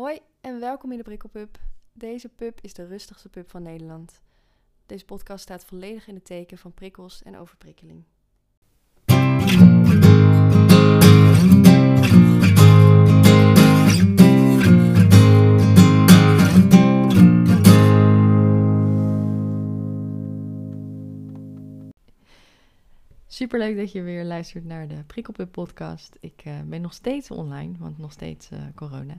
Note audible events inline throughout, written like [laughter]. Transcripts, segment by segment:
Hoi en welkom in de Prikkelpub. Deze pub is de rustigste pub van Nederland. Deze podcast staat volledig in het teken van prikkels en overprikkeling. Superleuk dat je weer luistert naar de Prikkelpub podcast. Ik eh, ben nog steeds online, want nog steeds eh, corona.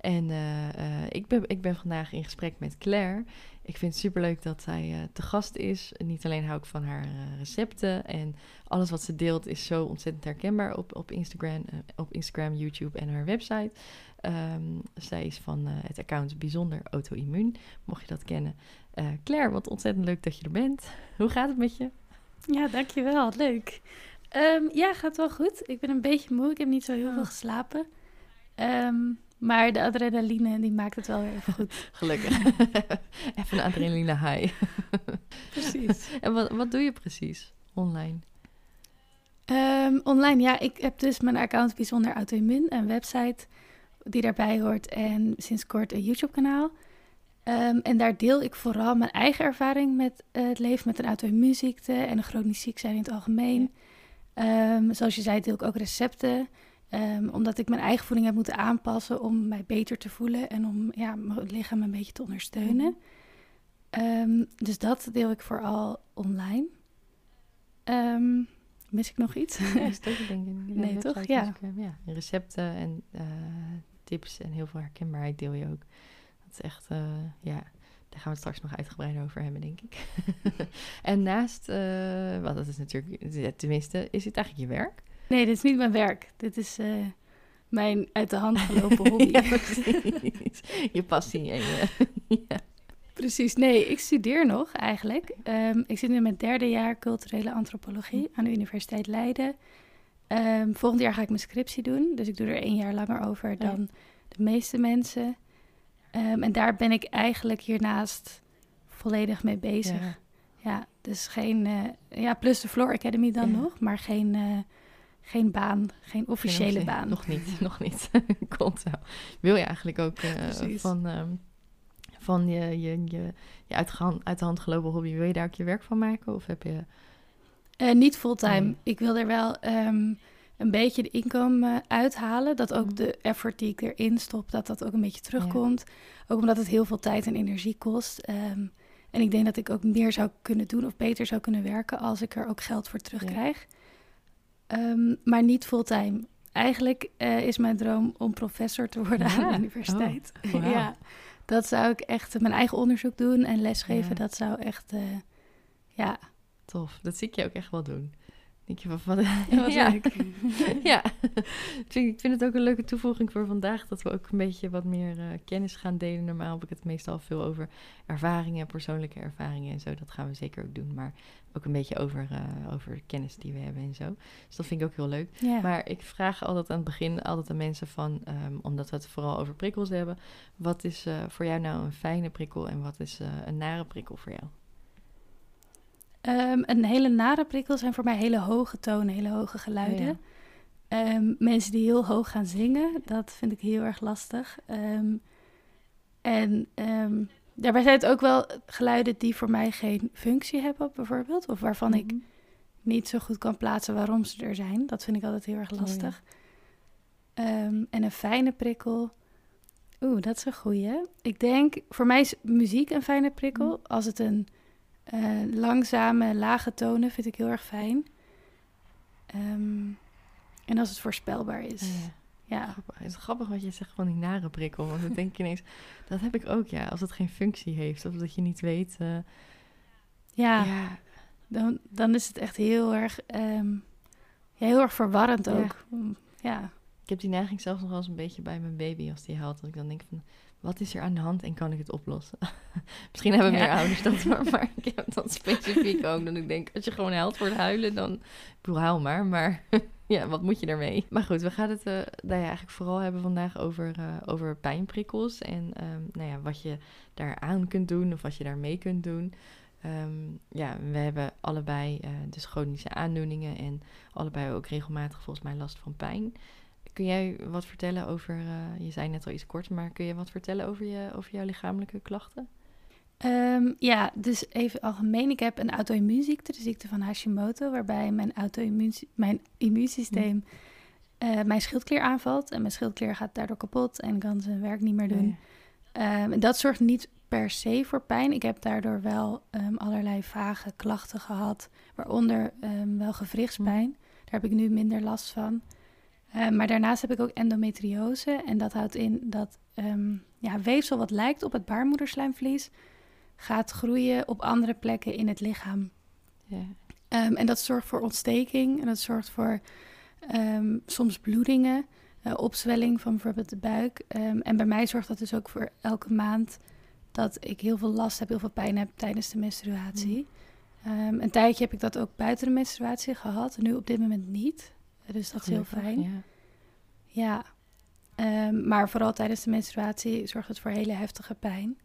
En eh, ik, ben, ik ben vandaag in gesprek met Claire. Ik vind het superleuk dat zij te gast is. Niet alleen hou ik van haar recepten en alles wat ze deelt is zo ontzettend herkenbaar op, op, Instagram, op Instagram, YouTube en haar website. Ehm, zij is van het account Bijzonder Auto-immuun, mocht je dat kennen. Claire, wat ontzettend leuk dat je er bent. Hoe gaat het met je? Ja, dankjewel. Leuk. Um, ja, gaat wel goed. Ik ben een beetje moe. Ik heb niet zo heel veel oh. geslapen. Ehm, maar de adrenaline, die maakt het wel weer even goed. [laughs] Gelukkig. [laughs] even een adrenaline high. [laughs] precies. En wat, wat doe je precies online? Um, online, ja. Ik heb dus mijn account Bijzonder Auto-immuun. Een website die daarbij hoort. En sinds kort een YouTube-kanaal. Ehm, en daar deel ik vooral mijn eigen ervaring met uh, het leven met een auto-immuunziekte en een chronisch ziek zijn in het algemeen. Um, zoals je zei, deel ik ook recepten. Um, omdat ik mijn eigen voeding heb moeten aanpassen om mij beter te voelen en om ja, mijn lichaam een beetje te ondersteunen. Mhm. dus dat deel ik vooral online. mis ik nog iets? Ja, denk [laughs] ik. Nee, toch? Ja. ja. Recepten en uh, tips en heel veel herkenbaarheid deel je ook is echt, uh, ja, daar gaan we het straks nog uitgebreider over hebben, denk ik. [laughs] en naast, uh, wat dat is natuurlijk, tenminste, is het eigenlijk je werk? Nee, dit is niet mijn werk. Dit is uh, mijn uit de hand [laughs] gelopen hobby. ja, je passie en je... [laughs] ja. Precies, nee, ik studeer nog eigenlijk. Um, ik zit nu in mijn derde jaar culturele antropologie aan de Universiteit Leiden. Um, volgend jaar ga ik mijn scriptie doen, dus ik doe er één jaar langer over dan de meeste mensen. Ehm, en daar ben ik eigenlijk hiernaast volledig mee bezig. Ja, dus geen, uh, ja, plus de Floor Academy dan nog, maar geen, uh, geen baan, geen officiële baan. Nog niet, nog niet. [laughs] Komt wel. Wil je eigenlijk ook uh, van, um, van je, je, je, je uit, uit de hand gelopen hobby, wil je daar ook je werk van maken? Of heb je... niet fulltime. Ik wil er wel... Um, een beetje de inkomen uithalen. Dat ook mm. de effort die ik erin stop, dat dat ook een beetje terugkomt. Ook omdat het heel veel tijd en energie kost. Ehm, en ik denk dat ik ook meer zou kunnen doen of beter zou kunnen werken als ik er ook geld voor terugkrijg. Ehm, maar niet fulltime. Eigenlijk uh, is mijn droom om professor te worden aan de universiteit. Oh, [laughs] ja, dat zou ik echt mijn eigen onderzoek doen en lesgeven. Dat zou echt, uh, ja. Tof, dat zie ik je ook echt wel doen. Denk je van, wat, [laughs] ja, [laughs] ja. ja. ik vind het ook een leuke toevoeging voor vandaag, dat we ook een beetje wat meer uh, kennis gaan delen. Normaal heb ik het meestal veel over ervaringen, persoonlijke ervaringen en zo. Dat gaan we zeker ook doen, maar ook een beetje over, uh, over kennis die we hebben en zo. Dus dat vind ik ook heel leuk. Maar ik vraag altijd aan het begin altijd aan mensen van, um, omdat we het vooral over prikkels hebben. Wat is uh, voor jou nou een fijne prikkel en wat is een nare prikkel voor jou? Um, een hele nare prikkel zijn voor mij hele hoge tonen, hele hoge geluiden. Oh ehm, mensen die heel hoog gaan zingen, dat vind ik heel erg lastig. Um, en daarbij zijn het ook wel geluiden die voor mij geen functie hebben, bijvoorbeeld. Of waarvan ik mhm. niet zo goed kan plaatsen waarom ze er zijn. Dat vind ik altijd heel erg oh lastig. en een fijne prikkel. Oeh, dat is een goeie. Ik denk, voor mij is muziek een fijne prikkel. Mhm. Als het een uh, langzame, lage tonen vind ik heel erg fijn. Um, en als het voorspelbaar is. Ja. ja. Het is grappig wat je zegt van die nare prikkel. Want dan denk je ineens, [laughs] dat heb ik ook, ja. Als het geen functie heeft of dat je niet weet. Uh, ja, ja, Dan, dan is het echt heel erg, um, ja, heel erg verwarrend ook. Ja. Ik heb die neiging zelfs nog wel eens een beetje bij mijn baby als die haalt. Dat ik dan denk van, wat is er aan de hand en kan ik het oplossen? [laughs] Misschien hebben meer ouders dat, [laughs] maar, maar ik heb dat specifiek ook. Dan ik denk, als je gewoon helpt voor het huilen, dan... Ik huil maar, maar [laughs] ja, wat moet je daarmee? Maar goed, we gaan het uh, nou ja, eigenlijk vooral hebben vandaag over, uh, over pijnprikkels. En um, nou ja, wat je daar aan kunt doen of wat je daarmee kunt doen. Um, ja, we hebben allebei uh, dus chronische aandoeningen en allebei ook regelmatig volgens mij last van pijn. Kun jij wat vertellen over, je zei net al iets kort, maar kun je wat vertellen over, je, over jouw lichamelijke klachten? Ehm, ja, dus even algemeen. Ik heb een auto-immuunziekte, de ziekte van Hashimoto, waarbij mijn, auto mijn immuunsysteem uh, mijn schildklier aanvalt. En mijn schildklier gaat daardoor kapot en kan zijn werk niet meer doen. Um, en dat zorgt niet per se voor pijn. Ik heb daardoor wel um, allerlei vage klachten gehad, waaronder wel gewrichtspijn. Daar heb ik nu minder last van. Maar daarnaast heb ik ook endometriose. En dat houdt in dat ja, weefsel wat lijkt op het baarmoederslijmvlies gaat groeien op andere plekken in het lichaam. Ja. Ehm, en dat zorgt voor ontsteking en dat zorgt voor um, soms bloedingen, uh, opzwelling van bijvoorbeeld de buik. En bij mij zorgt dat dus ook voor elke maand dat ik heel veel last heb, heel veel pijn heb tijdens de menstruatie. Mm. een tijdje heb ik dat ook buiten de menstruatie gehad, nu op dit moment niet. Dus dat is heel fijn. Ja. ja. maar vooral tijdens de menstruatie zorgt het voor hele heftige pijn.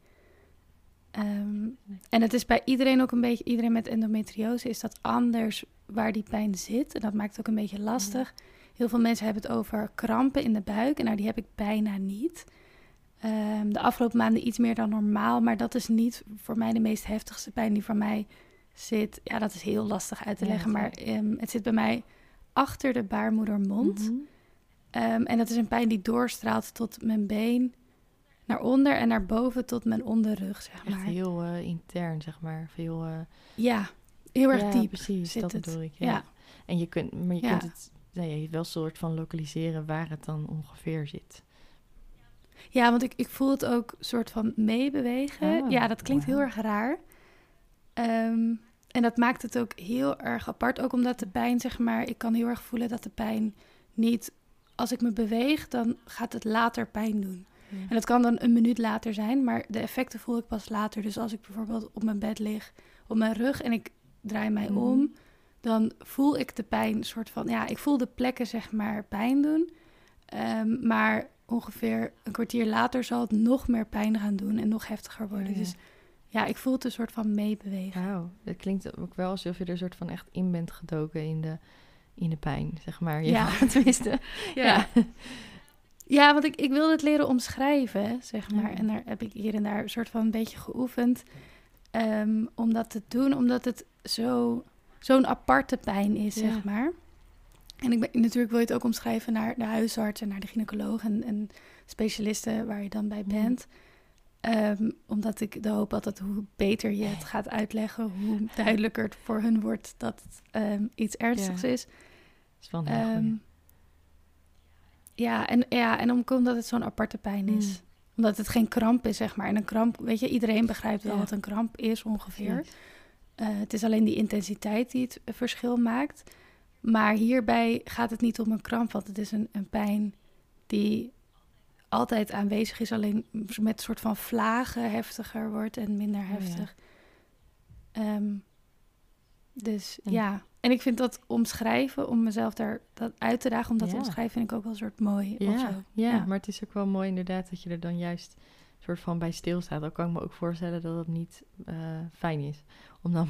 Ehm, en het is bij iedereen ook een beetje, iedereen met endometriose is dat anders waar die pijn zit. En dat maakt het ook een beetje lastig. Heel veel mensen hebben het over krampen in de buik. En nou, die heb ik bijna niet. Ehm, de afgelopen maanden iets meer dan normaal. Maar dat is niet voor mij de meest heftigste pijn die voor mij zit. Ja, dat is heel lastig uit te leggen. Maar um, het zit bij mij achter de baarmoedermond. Mm en dat is een pijn die doorstraalt tot mijn been naar onder en naar boven tot mijn onderrug, zeg maar. Echt heel uh, intern, zeg maar. Veel, uh... Ja, heel erg diep precies, dat het. bedoel ik. Ja. En je kunt, maar je kunt het nee, wel soort van lokaliseren waar het dan ongeveer zit. Ja, want ik, ik voel het ook soort van meebewegen. Oh, ja, dat klinkt heel erg raar. Um, en dat maakt het ook heel erg apart. Ook omdat de pijn, zeg maar, ik kan heel erg voelen dat de pijn niet, als ik me beweeg, dan gaat het later pijn doen. En dat kan dan een minuut later zijn, maar de effecten voel ik pas later. Dus als ik bijvoorbeeld op mijn bed lig, op mijn rug en ik draai mij mhm. om, dan voel ik de pijn soort van, ja, ik voel de plekken zeg maar pijn doen. Ehm, maar ongeveer een kwartier later zal het nog meer pijn gaan doen en nog heftiger worden. Dus ja, ik voel het een soort van meebewegen. Wauw, dat klinkt ook wel alsof je er een soort van echt in bent gedoken in de, in de pijn, zeg maar. Ja, [laughs] tenminste. ja. ja. Ja, want ik, ik wilde het leren omschrijven, zeg maar. En daar heb ik hier en daar een soort van een beetje geoefend um, om dat te doen, omdat het zo, zo'n aparte pijn is, zeg maar. En ik ben, natuurlijk wil je het ook omschrijven naar de huisarts en naar de gynaecoloog en, en specialisten waar je dan bij bent. Um, omdat ik de hoop had dat hoe beter je het gaat uitleggen, hoe duidelijker het voor hun wordt dat het um, iets ernstigs is. Dat is wel een ja, en, ja, en omdat het zo'n aparte pijn is. Mm. Omdat het geen kramp is, zeg maar. En een kramp, weet je, iedereen begrijpt wel wat een kramp is ongeveer. Uh, het is alleen die intensiteit die het verschil maakt. Maar hierbij gaat het niet om een kramp, want het is een, een pijn die altijd aanwezig is, alleen met een soort van vlagen heftiger wordt en minder oh heftig. Ehm, dus ja. En ik vind dat omschrijven, om mezelf daar dat uit te dagen, om dat te omschrijven, vind ik ook wel een soort mooi. Ja, ja, ja, maar het is ook wel mooi inderdaad dat je er dan juist soort van bij stilstaat. Dan kan ik me ook voorstellen dat het niet uh, fijn is. Om dan,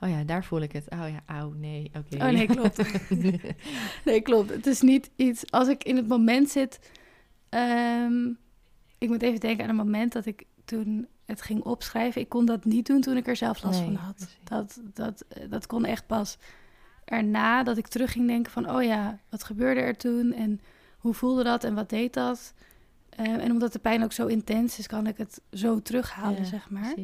oh ja, daar voel ik het. Oh ja, auw, nee, oké. Oh nee, klopt. [laughs] [laughs] nee, klopt. Het is niet iets, als ik in het moment zit, um, ik moet even denken aan een moment dat ik toen het ging opschrijven. Ik kon dat niet doen toen ik er zelf last van had. Dat, dat, dat kon echt pas erna dat ik terug ging denken van... oh ja, wat gebeurde er toen en hoe voelde dat en wat deed dat? Uh, en omdat de pijn ook zo intens is, kan ik het zo terughalen, zeg maar.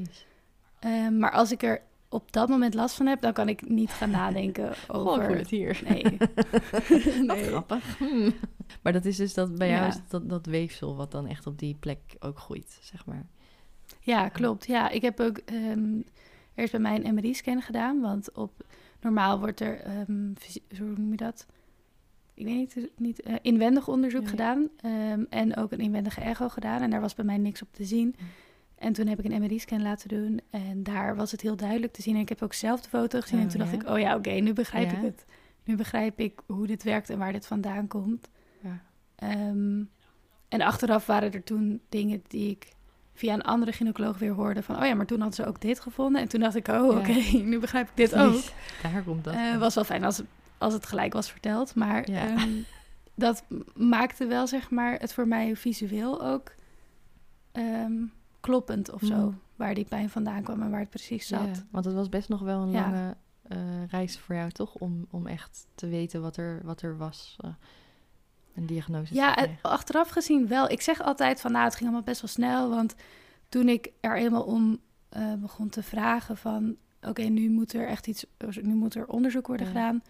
Uh, maar als ik er op dat moment last van heb, dan kan ik niet gaan nadenken [laughs] over... Goh, het hier. Nee. [laughs] [laughs] nee. grappig. Hmm. Maar dat is dus dat bij jou is dat, dat weefsel wat dan echt op die plek ook groeit, zeg maar. Ja, klopt. Ja, ik heb ook um, eerst bij mij een MRI-scan gedaan, want op normaal wordt er, um, hoe noem je dat? Ik weet niet, niet uh, inwendig onderzoek gedaan um, en ook een inwendige echo gedaan en daar was bij mij niks op te zien. En toen heb ik een MRI-scan laten doen en daar was het heel duidelijk te zien. En ik heb ook zelf de foto gezien en oh, toen dacht ik, oh ja, oké, nu begrijp ik het. Nu begrijp ik hoe dit werkt en waar dit vandaan komt. Ja. Um, en achteraf waren er toen dingen die ik via een andere gynaecoloog weer hoorde van... oh ja, maar toen hadden ze ook dit gevonden. En toen dacht ik, oh oké, [laughs] nu begrijp ik dit ook. Daar komt dat. Uh, was wel fijn als, als het gelijk was verteld. Maar. Ehm, dat maakte wel, zeg maar, het voor mij visueel ook ehm, kloppend of zo. Mm. Waar die pijn vandaan kwam en waar het precies zat. Ja, want het was best nog wel een Ja. lange eh, reis voor jou, toch? Om, om echt te weten wat er, wat er was. eh, een diagnose Ja, het- achteraf gezien wel. Ik zeg altijd van, nou, het ging allemaal best wel snel. Want toen ik er eenmaal om eh, begon te vragen van... oké, nu moet er echt iets, nu moet er onderzoek worden Ja. gedaan.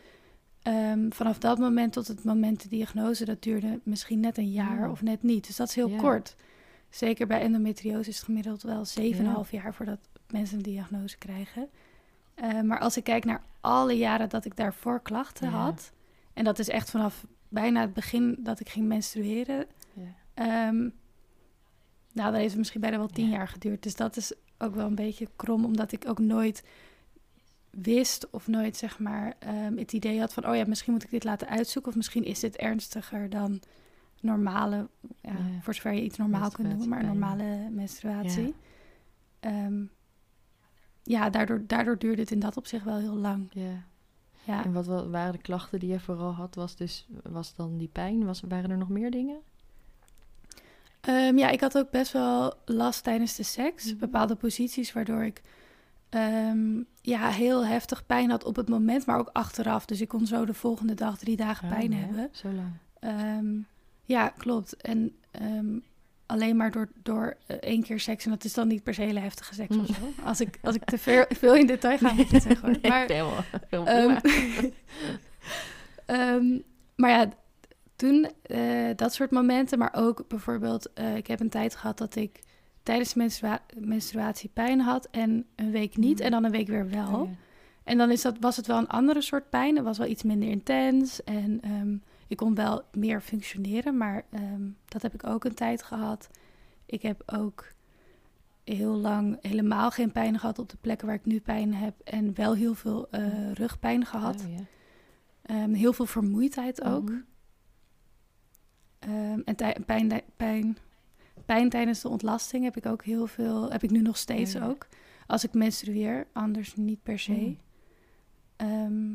Ehm, vanaf dat moment tot het moment de diagnose, dat duurde misschien net een jaar Ja. of net niet. Dus dat is heel Ja. kort. Zeker bij endometriose is het gemiddeld wel 7,5 jaar voordat mensen een diagnose krijgen. Eh, maar als ik kijk naar alle jaren dat ik daarvoor klachten Ja. had... en dat is echt vanaf bijna het begin dat ik ging menstrueren... Ja. Ehm, nou, dan heeft het misschien bijna wel tien Ja. jaar geduurd. Dus dat is ook wel een beetje krom, omdat ik ook nooit wist of nooit zeg maar ehm, het idee had van, oh ja, misschien moet ik dit laten uitzoeken of misschien is dit ernstiger dan normale, ja, Ja. voor zover je iets normaal kunt noemen, maar normale menstruatie. Ehm, ja, daardoor, daardoor duurde het in dat opzicht wel heel lang. Ja. Ja. En wat wa- waren de klachten die je vooral had? Was dus was dan die pijn? Was, waren er nog meer dingen? Ehm, ja, ik had ook best wel last tijdens de seks. Mhm. Bepaalde posities waardoor ik ehm, ja, heel heftig pijn had op het moment, maar ook achteraf. Dus ik kon zo de volgende dag drie dagen pijn Oh, ja, hebben. Zo lang. Ja, klopt. En ehm, alleen maar door, door eh, één keer seks. En dat is dan niet per se hele heftige seks of zo. Als ik, als ik te veel, veel in detail ga, moet ik het zeggen. hoor. [laughs] Maar, Ehm. [laughs] Ehm, maar ja, toen eh, dat soort momenten, maar ook bijvoorbeeld, eh, ik heb een tijd gehad dat ik tijdens menstrua menstruatie pijn had en een week niet Mhm. en dan een week weer wel. Oh, ja. En dan is dat, was het wel een andere soort pijn. Het was wel iets minder intens en ik kon wel meer functioneren, maar ehm, dat heb ik ook een tijd gehad. Ik heb ook heel lang helemaal geen pijn gehad op de plekken waar ik nu pijn heb en wel heel veel eh, rugpijn gehad. Oh. Ehm, heel veel vermoeidheid ook. Mhm. Ehm, en pijn, pijn, pijn tijdens de ontlasting heb ik ook heel veel. Heb ik nu nog steeds Oh ook. Als ik menstrueer, anders niet per se. Mm. Ehm,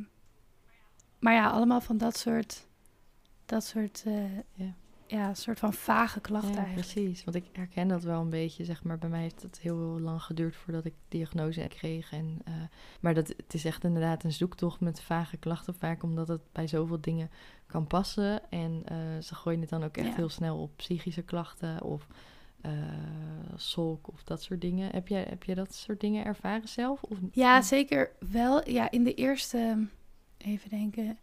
maar ja, allemaal van dat soort. Dat soort. eh, Ja. ja, soort van vage klachten Ja, eigenlijk. precies. Want ik herken dat wel een beetje, zeg maar. Bij mij heeft het heel lang geduurd voordat ik diagnose kreeg. En, eh, maar dat, het is echt inderdaad een zoektocht met vage klachten vaak, omdat het bij zoveel dingen kan passen. En eh, ze gooien het dan ook echt Ja. heel snel op psychische klachten of eh solk of dat soort dingen. Heb jij, heb jij dat soort dingen ervaren zelf? Of, Ja, zeker wel. Ja, in de eerste. Even denken.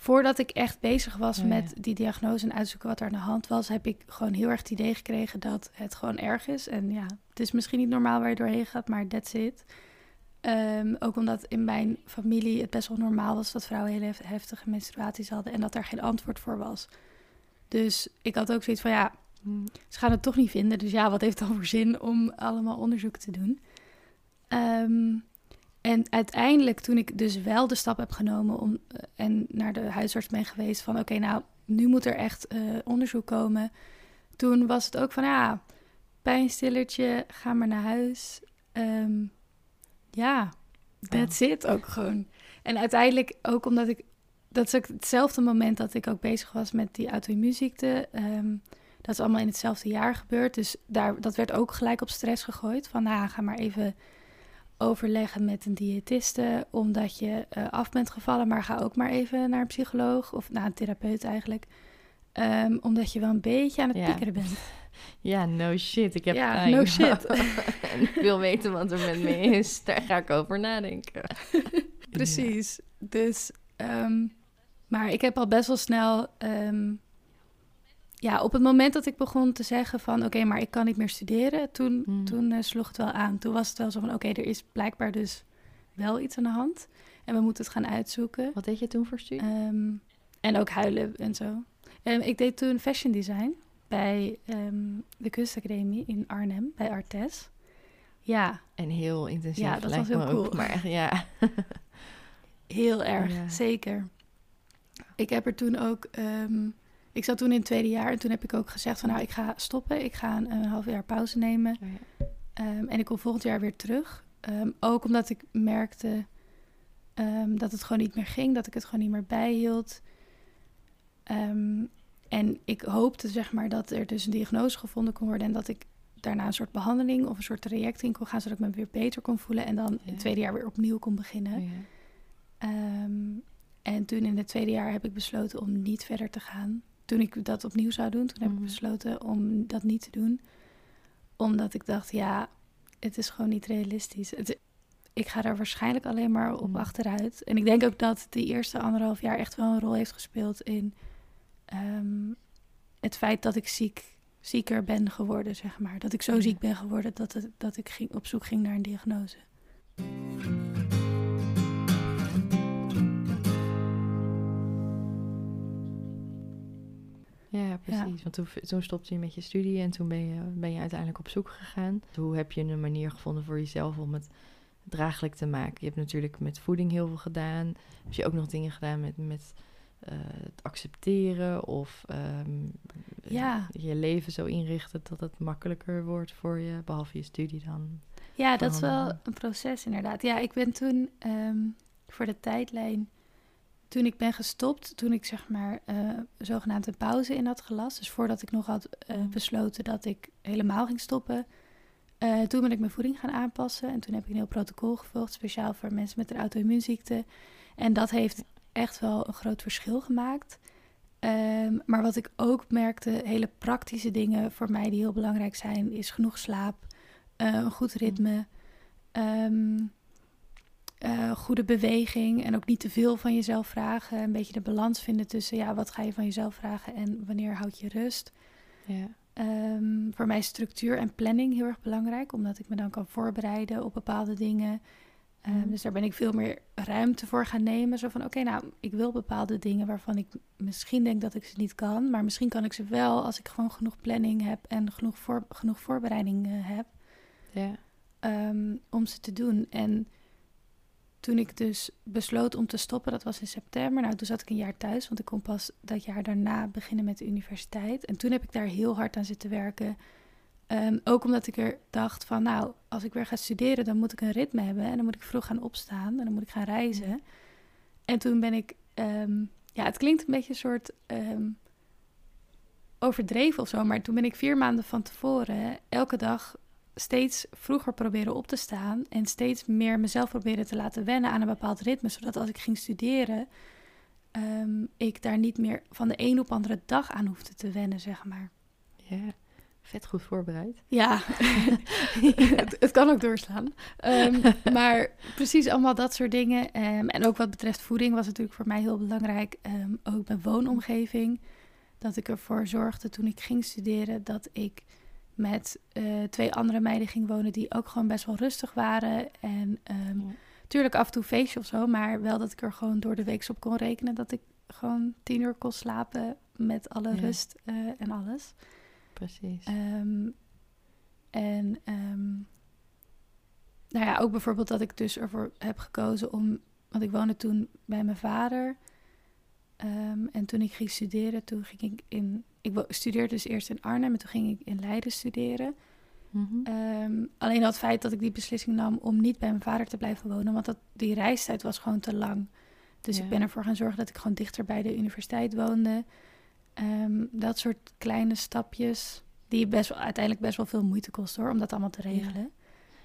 Voordat ik echt bezig was Oh, ja. met die diagnose en uitzoeken wat er aan de hand was, heb ik gewoon heel erg het idee gekregen dat het gewoon erg is. En ja, het is misschien niet normaal waar je doorheen gaat, maar that's it. Ehm, ook omdat in mijn familie het best wel normaal was dat vrouwen hele hef- heftige menstruaties hadden en dat daar geen antwoord voor was. Dus ik had ook zoiets van ja, Hm, ze gaan het toch niet vinden. Dus ja, wat heeft het dan voor zin om allemaal onderzoek te doen? Ehm, en uiteindelijk, toen ik dus wel de stap heb genomen om, eh, en naar de huisarts ben geweest van oké, nou, nu moet er echt eh, onderzoek komen. Toen was het ook van ja, pijnstillertje, ga maar naar huis. Ehm, ja, that's it ook gewoon. En uiteindelijk ook omdat ik, dat is ook hetzelfde moment dat ik ook bezig was met die auto-immuunziekte. Ehm, dat is allemaal in hetzelfde jaar gebeurd. Dus daar, dat werd ook gelijk op stress gegooid. Van nou, ga maar even overleggen met een diëtiste. Omdat je eh, af bent gevallen. Maar ga ook maar even naar een psycholoog. Of naar een therapeut eigenlijk. Ehm, omdat je wel een beetje aan het Ja. piekeren bent. [laughs] Ja, no shit. Ik heb Ja, no shit. [laughs] en ik wil weten wat er met me is. Daar ga ik over nadenken. [laughs] Precies. Dus, ehm, maar ik heb al best wel snel, ehm, ja, op het moment dat ik begon te zeggen van, oké, maar ik kan niet meer studeren, toen, Hmm. toen eh, sloeg het wel aan. Toen was het wel zo van, oké, er is blijkbaar dus wel iets aan de hand en we moeten het gaan uitzoeken. Wat deed je toen voor studie? Ehm, en ook huilen en zo. Ehm, ik deed toen fashion design bij ehm, de kunstacademie in Arnhem, bij Artes. Ja, en heel intensief. ja, dat was heel me ook. cool. Maar echt, ja. Heel erg, Ja. zeker. Ik heb er toen ook... ik zat toen in het tweede jaar en toen heb ik ook gezegd van... nou, ik ga stoppen. Ik ga een, een half jaar pauze nemen. Oh ja. Ehm, en ik kom volgend jaar weer terug. Ehm, ook omdat ik merkte ehm, dat het gewoon niet meer ging. Dat ik het gewoon niet meer bijhield. En ik hoopte zeg maar dat er dus een diagnose gevonden kon worden en dat ik daarna een soort behandeling of een soort traject in kon gaan, zodat ik me weer beter kon voelen en dan in het tweede jaar weer opnieuw kon beginnen. Ja. En toen in het tweede jaar heb ik besloten om niet verder te gaan. Toen ik dat opnieuw zou doen, toen heb ik mhm. besloten om dat niet te doen. Omdat ik dacht, ja, het is gewoon niet realistisch. Het, ik ga daar waarschijnlijk alleen maar op mhm. achteruit. En ik denk ook dat die eerste anderhalf jaar echt wel een rol heeft gespeeld in ehm, het feit dat ik ziek, zieker ben geworden, zeg maar. Dat ik zo ziek ben geworden dat, het, dat ik ging, op zoek ging naar een diagnose. Ja, precies. Want toen, toen stopte je met je studie en toen ben je, ben je uiteindelijk op zoek gegaan. Hoe heb je een manier gevonden voor jezelf om het draaglijk te maken? Je hebt natuurlijk met voeding heel veel gedaan. Heb je ook nog dingen gedaan met, met uh, het accepteren of ehm, ja. je leven zo inrichten dat het makkelijker wordt voor je, behalve je studie dan? Ja, dat is wel een proces inderdaad. Ja, ik ben toen ehm, voor de tijdlijn toen ik ben gestopt, toen ik zeg maar uh, zogenaamd een pauze in had gelast, dus voordat ik nog had uh, besloten dat ik helemaal ging stoppen, uh, toen ben ik mijn voeding gaan aanpassen en toen heb ik een heel protocol gevolgd, speciaal voor mensen met een auto-immuunziekte. En dat heeft echt wel een groot verschil gemaakt. Um, maar wat ik ook merkte, hele praktische dingen voor mij die heel belangrijk zijn, is genoeg slaap, een goed ritme. Um, uh, goede beweging en ook niet te veel van jezelf vragen. Een beetje de balans vinden tussen ja, wat ga je van jezelf vragen en wanneer houd je rust. Ja. Um, voor mij is structuur en planning heel erg belangrijk, omdat ik me dan kan voorbereiden op bepaalde dingen. Um, Dus daar ben ik veel meer ruimte voor gaan nemen. Zo van, oké, nou, ik wil bepaalde dingen waarvan ik misschien denk dat ik ze niet kan. Maar misschien kan ik ze wel als ik gewoon genoeg planning heb en genoeg, voor, genoeg voorbereiding uh, heb. Ja. Um, om ze te doen. En toen ik dus besloot om te stoppen, dat was in september. Nou, toen zat ik een jaar thuis, want ik kon pas dat jaar daarna beginnen met de universiteit. En toen heb ik daar heel hard aan zitten werken. Ehm, ook omdat ik er dacht van, nou, als ik weer ga studeren, dan moet ik een ritme hebben. En dan moet ik vroeg gaan opstaan en dan moet ik gaan reizen. En toen ben ik, ehm, ja, het klinkt een beetje een soort ehm, overdreven of zo. Maar toen ben ik vier maanden van tevoren elke dag steeds vroeger proberen op te staan en steeds meer mezelf proberen te laten wennen aan een bepaald ritme, zodat als ik ging studeren, um, ik daar niet meer van de een op andere dag aan hoefde te wennen, zeg maar. Ja, vet goed voorbereid. Ja, [laughs] [laughs] het, het, kan ook doorslaan. Um, maar precies allemaal dat soort dingen. Um, en ook wat betreft voeding was natuurlijk voor mij heel belangrijk. ook mijn woonomgeving. Dat ik ervoor zorgde toen ik ging studeren dat ik met uh, twee andere meiden ging wonen die ook gewoon best wel rustig waren. En um, tuurlijk af en toe feestje of zo, maar wel dat ik er gewoon door de week op kon rekenen dat ik gewoon tien uur kon slapen met alle rust uh, en alles. Precies. Um, en um, nou ja, ook bijvoorbeeld dat ik dus ervoor heb gekozen om, want ik woonde toen bij mijn vader. En toen ik ging studeren, toen ging ik in ik studeerde dus eerst in Arnhem en toen ging ik in Leiden studeren. Mm alleen dat feit dat ik die beslissing nam om niet bij mijn vader te blijven wonen, want dat, die reistijd was gewoon te lang. Dus ik ben ervoor gaan zorgen dat ik gewoon dichter bij de universiteit woonde. Um, dat soort kleine stapjes, die best wel, uiteindelijk best wel veel moeite kosten hoor, om dat allemaal te regelen.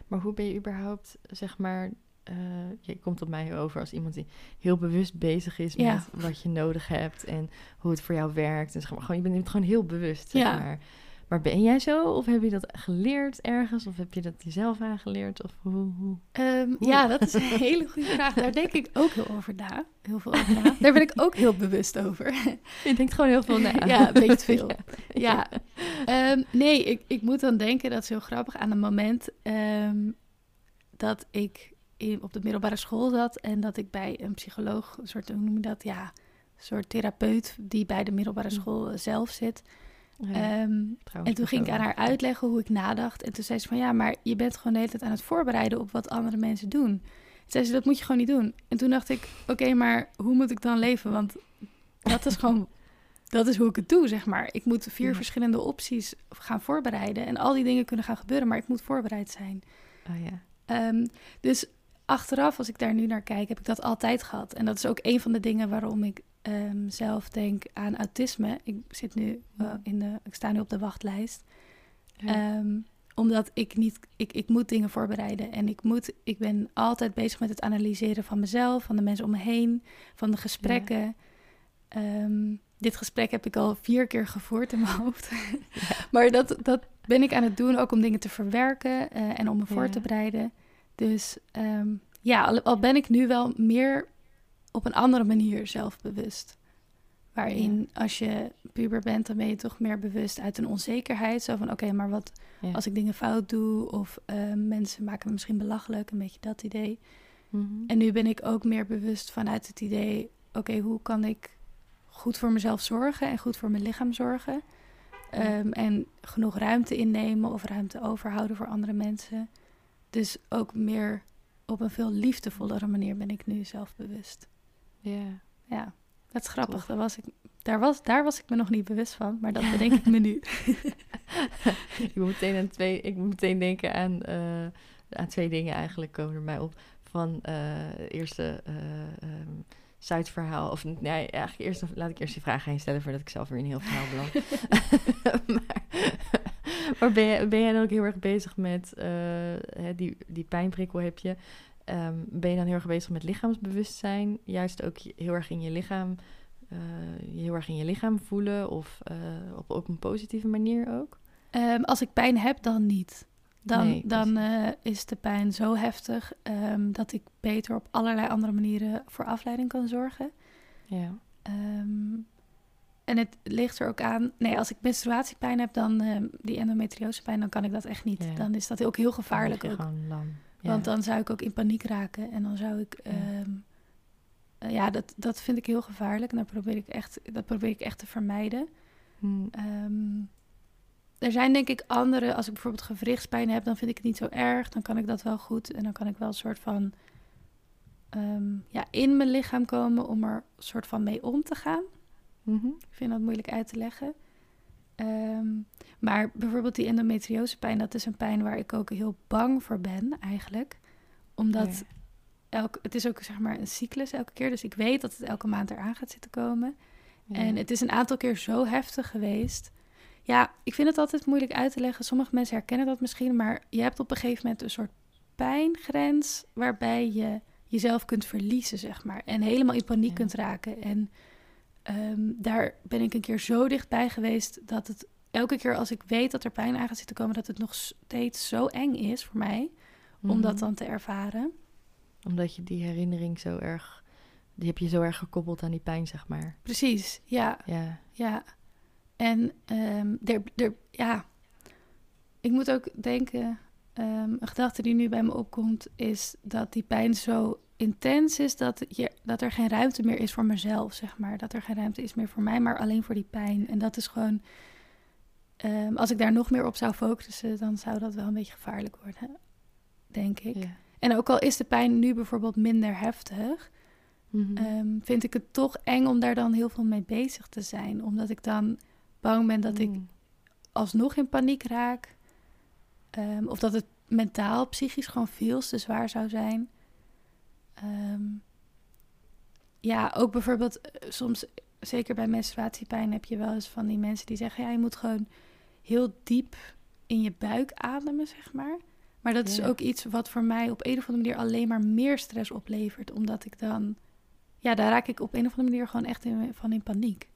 Maar hoe ben je überhaupt, zeg maar, uh, je komt op mij over als iemand die heel bewust bezig is met wat je nodig hebt en hoe het voor jou werkt. En zeg maar, gewoon, je bent gewoon heel bewust. Zeg ja. maar. maar ben jij zo? Of heb je dat geleerd ergens? Of heb je dat jezelf aangeleerd? Of hoe, hoe, um, Ja, dat is een [laughs] hele goede vraag. Daar denk ik ook heel over na. Heel veel over na. Daar ben ik ook heel bewust over. [laughs] Je denkt gewoon heel veel na. [laughs] ja, een beetje veel. Ja. ja. Um, nee, ik, ik moet dan denken, dat is heel grappig, aan een moment um, dat ik in, op de middelbare school zat en dat ik bij een psycholoog, een soort, hoe noem je dat? Ja, een soort therapeut die bij de middelbare hm. school eh, zelf zit. Ehm, en toen ging ik aan haar uitleggen hoe ik nadacht. En toen zei ze van ja, maar je bent gewoon de hele tijd aan het voorbereiden op wat andere mensen doen. Toen zei ze, dat moet je gewoon niet doen. En toen dacht ik, oké, maar hoe moet ik dan leven? Want dat is gewoon, [laughs] dat is hoe ik het doe, zeg maar. Ik moet vier verschillende opties gaan voorbereiden. En al die dingen kunnen gaan gebeuren, maar ik moet voorbereid zijn. Oh ja. Um, dus achteraf, als ik daar nu naar kijk, heb ik dat altijd gehad. En dat is ook een van de dingen waarom ik ehm, zelf denk aan autisme. Ik zit nu uh, in de, ik sta nu op de wachtlijst. Ehm, omdat ik niet, ik, ik moet dingen voorbereiden. En ik moet, ik ben altijd bezig met het analyseren van mezelf, van de mensen om me heen, van de gesprekken. Ehm, dit gesprek heb ik al vier keer gevoerd in mijn [laughs] hoofd. maar dat, dat ben ik aan het doen, ook om dingen te verwerken uh, en om me voor te bereiden. Dus um, ja, al, al, ben ik nu wel meer op een andere manier zelfbewust. Waarin als je puber bent, dan ben je toch meer bewust uit een onzekerheid. Zo van, oké, maar wat als ik dingen fout doe? Of uh, mensen maken me misschien belachelijk, een beetje dat idee. Mm -hmm. En nu ben ik ook meer bewust vanuit het idee... oké, hoe kan ik goed voor mezelf zorgen en goed voor mijn lichaam zorgen? Um, en genoeg ruimte innemen of ruimte overhouden voor andere mensen. Dus ook meer op een veel liefdevollere manier ben ik nu zelfbewust. Ja. Ja, dat is grappig. Daar was, ik, daar, was, daar was ik me nog niet bewust van, maar dat [laughs] bedenk ik me nu. [laughs] ik, moet meteen aan twee, ik moet meteen denken aan, uh, aan twee dingen eigenlijk komen er mij op. Van uh, eerste uh, um, Zuidverhaal. Of nee, eigenlijk eerst laat ik eerst die vraag gaan stellen voordat ik zelf weer in een heel verhaal beland. [laughs] maar, [laughs] maar ben, jij, ben jij dan ook heel erg bezig met uh, die, die pijnprikkel heb je? Um, ben je dan heel erg bezig met lichaamsbewustzijn? Juist ook heel erg in je lichaam, uh, heel erg in je lichaam voelen of uh, op, op een positieve manier ook? Um, als ik pijn heb, dan niet. Dan, nee, dan uh, is de pijn zo heftig um, dat ik beter op allerlei andere manieren voor afleiding kan zorgen. Ja. Um, en het ligt er ook aan. Nee, als ik menstruatiepijn heb, dan um, die endometriosepijn, dan kan ik dat echt niet. Ja. Dan is dat ook heel gevaarlijk. Dan ook. Gewoon lam. Ja. Want dan zou ik ook in paniek raken en dan zou ik. Ja, uh, ja dat, dat vind ik heel gevaarlijk. En dat probeer ik echt, dat probeer ik echt te vermijden. Hmm. er zijn denk ik andere, als ik bijvoorbeeld gewrichtspijn heb, dan vind ik het niet zo erg. Dan kan ik dat wel goed. En dan kan ik wel een soort van um, ja, in mijn lichaam komen om er een soort van mee om te gaan. Mm -hmm. Ik vind dat moeilijk uit te leggen. Um, maar bijvoorbeeld die endometriosepijn, dat is een pijn waar ik ook heel bang voor ben eigenlijk. Omdat ja. elk, het is ook zeg maar een cyclus elke keer. Dus ik weet dat het elke maand eraan gaat zitten komen. Ja. En het is een aantal keer zo heftig geweest ja, ik vind het altijd moeilijk uit te leggen. Sommige mensen herkennen dat misschien, maar je hebt op een gegeven moment een soort pijngrens waarbij je jezelf kunt verliezen, zeg maar. En helemaal in paniek ja. kunt raken. En um, daar ben ik een keer zo dichtbij geweest dat het elke keer als ik weet dat er pijn aan gaat zitten komen, dat het nog steeds zo eng is voor mij mm om dat dan te ervaren. Omdat je die herinnering zo erg, die heb je zo erg gekoppeld aan die pijn, zeg maar. Precies, ja. Ja. ja. En um, er, er, ja, ik moet ook denken, um, een gedachte die nu bij me opkomt, is dat die pijn zo intens is dat, je, dat er geen ruimte meer is voor mezelf, zeg maar. Dat er geen ruimte is meer voor mij, maar alleen voor die pijn. En dat is gewoon, um, als ik daar nog meer op zou focussen, dan zou dat wel een beetje gevaarlijk worden, denk ik. Ja. En ook al is de pijn nu bijvoorbeeld minder heftig, mm -hmm. vind ik het toch eng om daar dan heel veel mee bezig te zijn. Omdat ik dan bang ben dat mm. ik alsnog in paniek raak. Um, of dat het mentaal, psychisch gewoon veel te zwaar zou zijn. Um, ja, ook bijvoorbeeld eh, soms, zeker bij menstruatiepijn, heb je wel eens van die mensen die zeggen: ja, je moet gewoon heel diep in je buik ademen, zeg maar. Maar dat ja. is ook iets wat voor mij op een of andere manier alleen maar meer stress oplevert, omdat ik dan, ja, daar raak ik op een of andere manier gewoon echt in, van in paniek.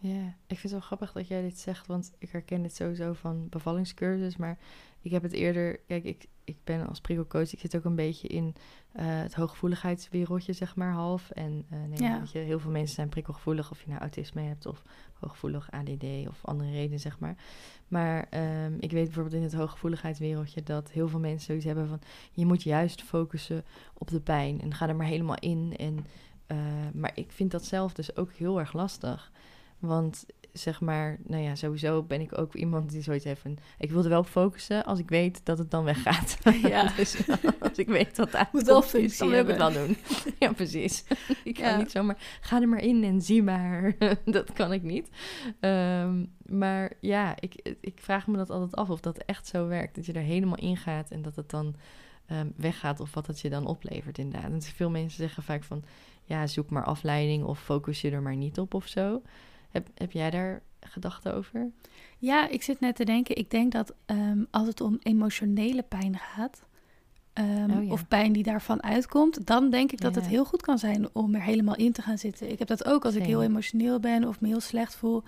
Ja, ik vind het wel grappig dat jij dit zegt, want ik herken dit sowieso van bevallingscursus, maar ik heb het eerder, kijk, ik, ik ben als prikkelcoach, ik zit ook een beetje in uh, het hooggevoeligheidswereldje, zeg maar, half. En uh, nee, ja. weet je, heel veel mensen zijn prikkelgevoelig, of je nou autisme hebt, of hooggevoelig ADD, of andere redenen, zeg maar. Maar um, ik weet bijvoorbeeld in het hooggevoeligheidswereldje dat heel veel mensen zoiets hebben van, je moet juist focussen op de pijn en ga er maar helemaal in. En, uh, maar ik vind dat zelf dus ook heel erg lastig. Want zeg maar, nou ja, sowieso ben ik ook iemand die zoiets heeft van... Ik wil er wel op focussen als ik weet dat het dan weggaat. [laughs] Ja. [laughs] dus [laughs] als ik weet dat het Moet wel is, dan wil ik het wel doen. ja, precies. ik ga ja. niet zomaar... Ga er maar in en zie maar. dat kan ik niet. Um, maar ja, ik, ik vraag me dat altijd af of dat echt zo werkt. Dat je er helemaal in gaat en dat het dan... ehm, weggaat of wat het je dan oplevert inderdaad. En veel mensen zeggen vaak van, ja, zoek maar afleiding of focus je er maar niet op of zo. Heb, heb jij daar gedachten over? Ja, ik zit net te denken. Ik denk dat ehm, als het om emotionele pijn gaat, ehm, Oh, ja. of pijn die daarvan uitkomt, dan denk ik dat Ja. het heel goed kan zijn om er helemaal in te gaan zitten. Ik heb dat ook als ik heel emotioneel ben of me heel slecht voel.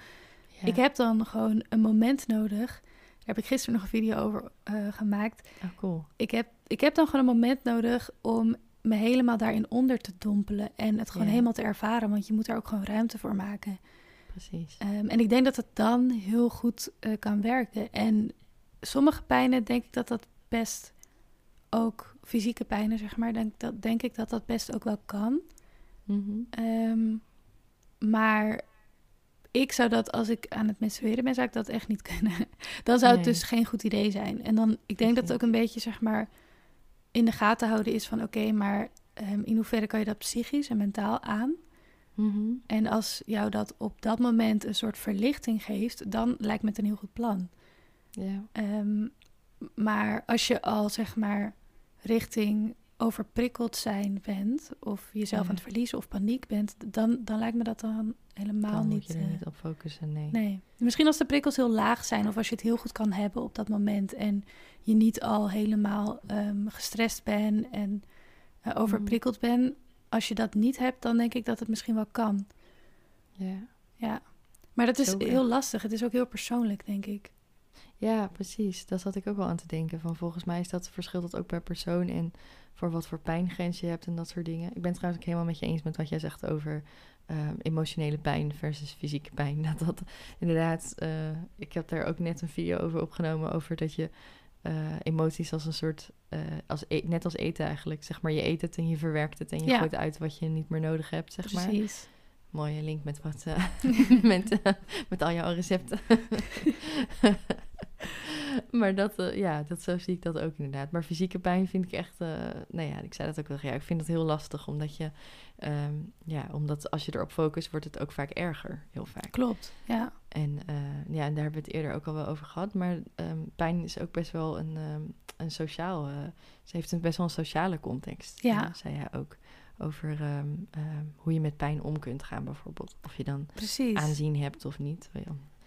Ja. Ik heb dan gewoon een moment nodig. Daar heb ik gisteren nog een video over eh, gemaakt. Oh, cool. Ik heb, ik heb dan gewoon een moment nodig om me helemaal daarin onder te dompelen en het gewoon helemaal te ervaren, want je moet daar ook gewoon ruimte voor maken. Precies. Ehm, en ik denk dat het dan heel goed eh, kan werken. En sommige pijnen denk ik dat dat best ook fysieke pijnen, zeg maar, denk, dat, denk ik dat dat best ook wel kan. Mhm. Ehm, maar ik zou dat, als ik aan het menstrueren ben, zou ik dat echt niet [laughs] kunnen. Dan zou het Nee. dus geen goed idee zijn. En dan, ik denk dat het ook een beetje, zeg maar, in de gaten houden is van, oké, maar ehm, in hoeverre kan je dat psychisch en mentaal aan? Mhm. En als jou dat op dat moment een soort verlichting geeft, dan lijkt me het een heel goed plan. Ja. Ehm, maar als je al zeg maar richting overprikkeld zijn bent, of jezelf Ja. aan het verliezen of paniek bent, dan, dan lijkt me dat dan helemaal Dan niet. moet je er eh, niet op focussen, nee. Nee. Misschien als de prikkels heel laag zijn, of als je het heel goed kan hebben op dat moment en je niet al helemaal ehm, gestrest bent en eh, overprikkeld bent. Als je dat niet hebt, dan denk ik dat het misschien wel kan. Ja. Ja. Maar dat is heel lastig. Het is ook heel persoonlijk, denk ik. ja, precies. Dat zat ik ook wel aan te denken. Van volgens mij is dat verschilt dat ook per persoon en voor wat voor pijngrens je hebt en dat soort dingen. Ik ben trouwens ook helemaal met je eens met wat jij zegt over ehm, emotionele pijn versus fysieke pijn. [laughs] Dat dat inderdaad, eh, ik heb daar ook net een video over opgenomen over dat je eh, emoties als een soort, eh, als e- net als eten eigenlijk, zeg maar, je eet het en je verwerkt het en je Ja. gooit uit wat je niet meer nodig hebt, zeg maar. Precies. Mooie link met wat eh, [laughs] [laughs] met, met al jouw recepten. [laughs] [laughs] maar dat, eh, ja, dat, zo zie ik dat ook inderdaad. Maar fysieke pijn vind ik echt, eh nou ja, ik zei dat ook wel. Ja, ik vind dat heel lastig, omdat je, ehm, ja, omdat als je erop focust, wordt het ook vaak erger, heel vaak. Klopt. Ja. En eh, ja, en daar hebben we het eerder ook al wel over gehad. Maar ehm, pijn is ook best wel een, ehm, een sociaal, ze heeft een best wel een sociale context. Ja. zei hij ook. Over hoe je met pijn om kunt gaan, bijvoorbeeld. Of je dan Precies. aanzien hebt of niet.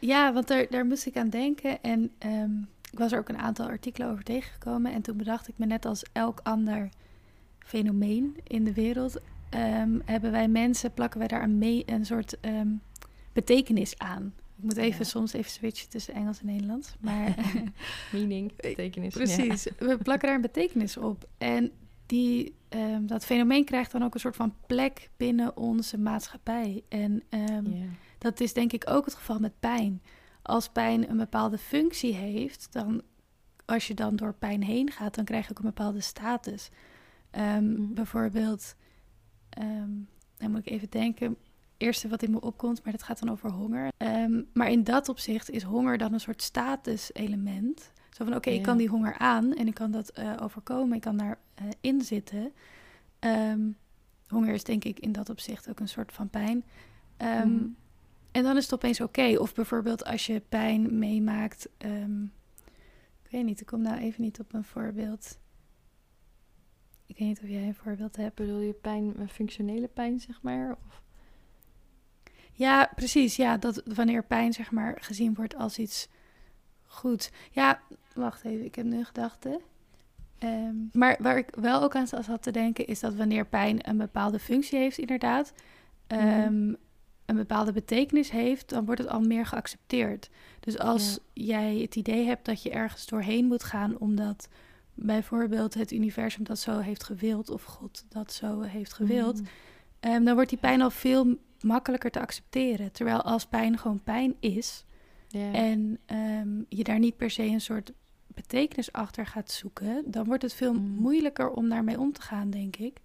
Ja, want daar, daar moest ik aan denken. En ehm, ik was er ook een aantal artikelen over tegengekomen. En toen bedacht ik me net als elk ander fenomeen in de wereld... ehm, hebben wij mensen, plakken wij daar een, mee, een soort ehm, betekenis aan. Ik moet even Ja. soms even switchen tussen Engels en Nederlands. [laughs] Maar Meaning, [laughs] betekenis. ja. Precies, we plakken daar een betekenis op. En die, ehm, dat fenomeen krijgt dan ook een soort van plek binnen onze maatschappij. En dat is denk ik ook het geval met pijn. Als pijn een bepaalde functie heeft, dan als je dan door pijn heen gaat, dan krijg je ook een bepaalde status. Ehm, Mhm. Bijvoorbeeld, ehm, dan moet ik even denken. Eerste wat in me opkomt, maar dat gaat dan over honger. Ehm, maar in dat opzicht is honger dan een soort statuselement. Zo van, oké, ik Ja. kan die honger aan en ik kan dat eh, overkomen, ik kan daarin in zitten. Ehm, honger is denk ik in dat opzicht ook een soort van pijn. Mhm. En dan is het opeens oké. Of bijvoorbeeld als je pijn meemaakt. ehm, ik weet niet, ik kom nou even niet op een voorbeeld. Ik weet niet of jij een voorbeeld hebt. Bedoel je pijn, eh, functionele pijn, zeg maar? Of, Ja, precies. Ja, dat wanneer pijn zeg maar gezien wordt als iets goed. Ja, wacht even, ik heb nu een gedachte. Ehm, maar waar ik wel ook aan zat te denken is dat wanneer pijn een bepaalde functie heeft, inderdaad, ehm, een bepaalde betekenis heeft, dan wordt het al meer geaccepteerd. Dus als jij het idee hebt dat je ergens doorheen moet gaan omdat bijvoorbeeld het universum dat zo heeft gewild of God dat zo heeft gewild, Mhm. Ehm, dan wordt die pijn al veel makkelijker te accepteren. Terwijl als pijn gewoon pijn is en ehm, je daar niet per se een soort betekenis achter gaat zoeken, dan wordt het veel Mm. moeilijker om daarmee om te gaan, denk ik.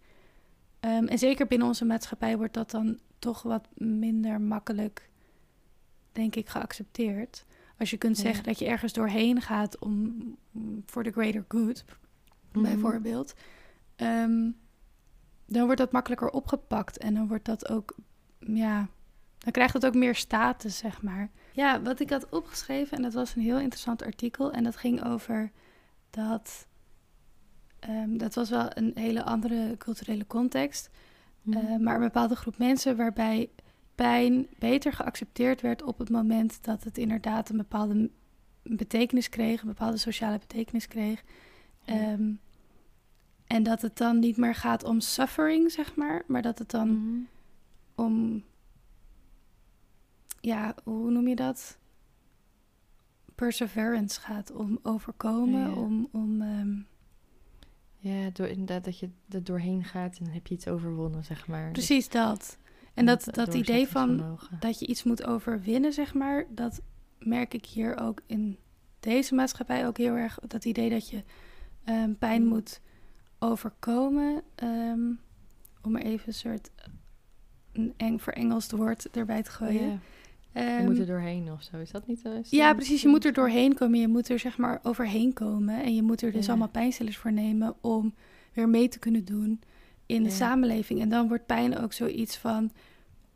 Ehm, en zeker binnen onze maatschappij wordt dat dan toch wat minder makkelijk, denk ik, geaccepteerd. Als je kunt Ja. zeggen dat je ergens doorheen gaat om voor de greater good, Mhm. bijvoorbeeld, ehm, dan wordt dat makkelijker opgepakt en dan wordt dat ook, ja, dan krijgt het ook meer status, zeg maar. Ja, wat ik had opgeschreven, en dat was een heel interessant artikel, en dat ging over dat ehm, dat was wel een hele andere culturele context. Mhm. Eh, maar een bepaalde groep mensen waarbij pijn beter geaccepteerd werd op het moment dat het inderdaad een bepaalde betekenis kreeg, een bepaalde sociale betekenis kreeg. Ja. Ehm, en dat het dan niet meer gaat om suffering, zeg maar, maar dat het dan Mhm. om, ja, hoe noem je dat? Perseverance gaat, om overkomen, Ja. om, om ehm, Ja, door, inderdaad dat je er doorheen gaat en dan heb je iets overwonnen, zeg maar. Dus- precies dat. En dat, dat idee van dat je iets moet overwinnen, zeg maar, dat merk ik hier ook in deze maatschappij ook heel erg. Dat idee dat je ehm, pijn Mm. moet overkomen. ehm, om er even een soort een eng verengeld woord erbij te gooien. Je Ehm, moet er doorheen of zo. Is dat niet zo? Is ja, precies. Je moet er doorheen komen. Je moet er zeg maar overheen komen. En je moet er dus Ja. allemaal pijnstillers voor nemen om weer mee te kunnen doen in de Ja. samenleving. En dan wordt pijn ook zoiets van...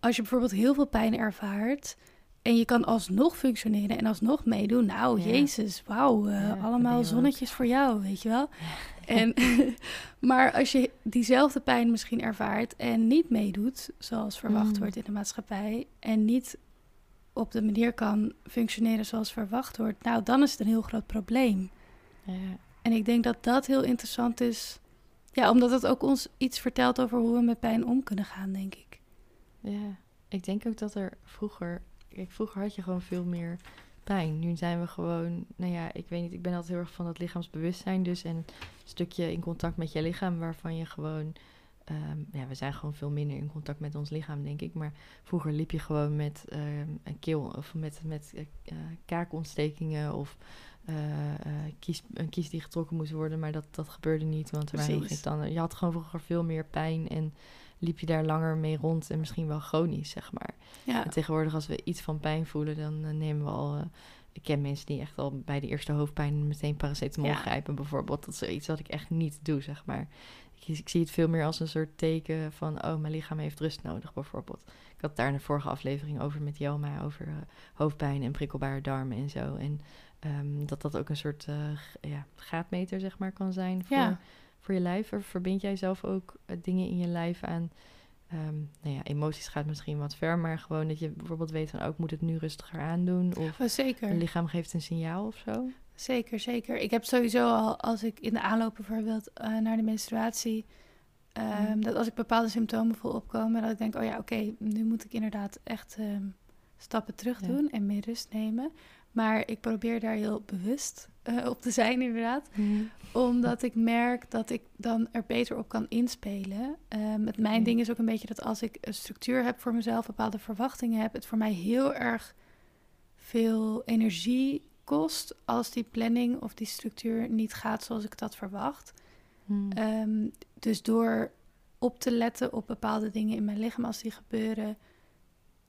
Als je bijvoorbeeld heel veel pijn ervaart... en je kan alsnog functioneren en alsnog meedoen... Nou, Ja. jezus, wauw. eh, Ja, allemaal zonnetjes voor jou, weet je wel. [laughs] En, [laughs] maar als je diezelfde pijn misschien ervaart en niet meedoet... zoals verwacht Mm. wordt in de maatschappij... en niet op de manier kan functioneren zoals verwacht wordt, nou, dan is het een heel groot probleem. Ja. En ik denk dat dat heel interessant is. Ja, omdat het ook ons iets vertelt over hoe we met pijn om kunnen gaan, denk ik. Ja, ik denk ook dat er vroeger... Kijk, vroeger had je gewoon veel meer pijn. Nu zijn we gewoon... Nou ja, ik weet niet. Ik ben altijd heel erg van dat lichaamsbewustzijn dus. En een stukje in contact met je lichaam waarvan je gewoon... ehm, ja, we zijn gewoon veel minder in contact met ons lichaam, denk ik. Maar vroeger liep je gewoon met ehm, een keel... Of met, met eh, eh, kaakontstekingen of... eh, kies, een kies die getrokken moest worden, maar dat, dat gebeurde niet, want er waren nog geen tanden. Je had gewoon vroeger veel meer pijn en liep je daar langer mee rond en misschien wel chronisch, zeg maar. Ja, En tegenwoordig als we iets van pijn voelen, dan nemen we al... ik ken mensen die echt al bij de eerste hoofdpijn meteen paracetamol Ja. grijpen bijvoorbeeld. Dat is iets wat ik echt niet doe, zeg maar. Ik, ik zie het veel meer als een soort teken van... oh, mijn lichaam heeft rust nodig, bijvoorbeeld. Ik had daar in de vorige aflevering over met Jelma... over eh, hoofdpijn en prikkelbare darmen en zo. En ehm, dat dat ook een soort eh, ja, gaatmeter, zeg maar, kan zijn voor, Ja. voor je lijf. Of verbind jij zelf ook eh, dingen in je lijf aan... ehm, nou ja, emoties gaat misschien wat ver, maar gewoon dat je bijvoorbeeld weet van... oh, ik moet het nu rustiger aandoen. Of oh, zeker. lichaam geeft een signaal of zo. Zeker, zeker. Ik heb sowieso al, als ik in de aanloop bijvoorbeeld eh, naar de menstruatie... ehm, Mm. dat als ik bepaalde symptomen voel opkomen... dat ik denk, oh ja, oké, nu moet ik inderdaad echt ehm, stappen terug Ja. doen... en meer rust nemen. Maar ik probeer daar heel bewust eh, op te zijn, inderdaad. Omdat ik merk dat ik dan er beter op kan inspelen. Ehm het mijn ding is ook een beetje dat als ik een structuur heb voor mezelf, bepaalde verwachtingen heb, het voor mij heel erg veel energie kost als die planning of die structuur niet gaat zoals ik dat verwacht. Hmm. Ehm, dus door op te letten op bepaalde dingen in mijn lichaam als die gebeuren,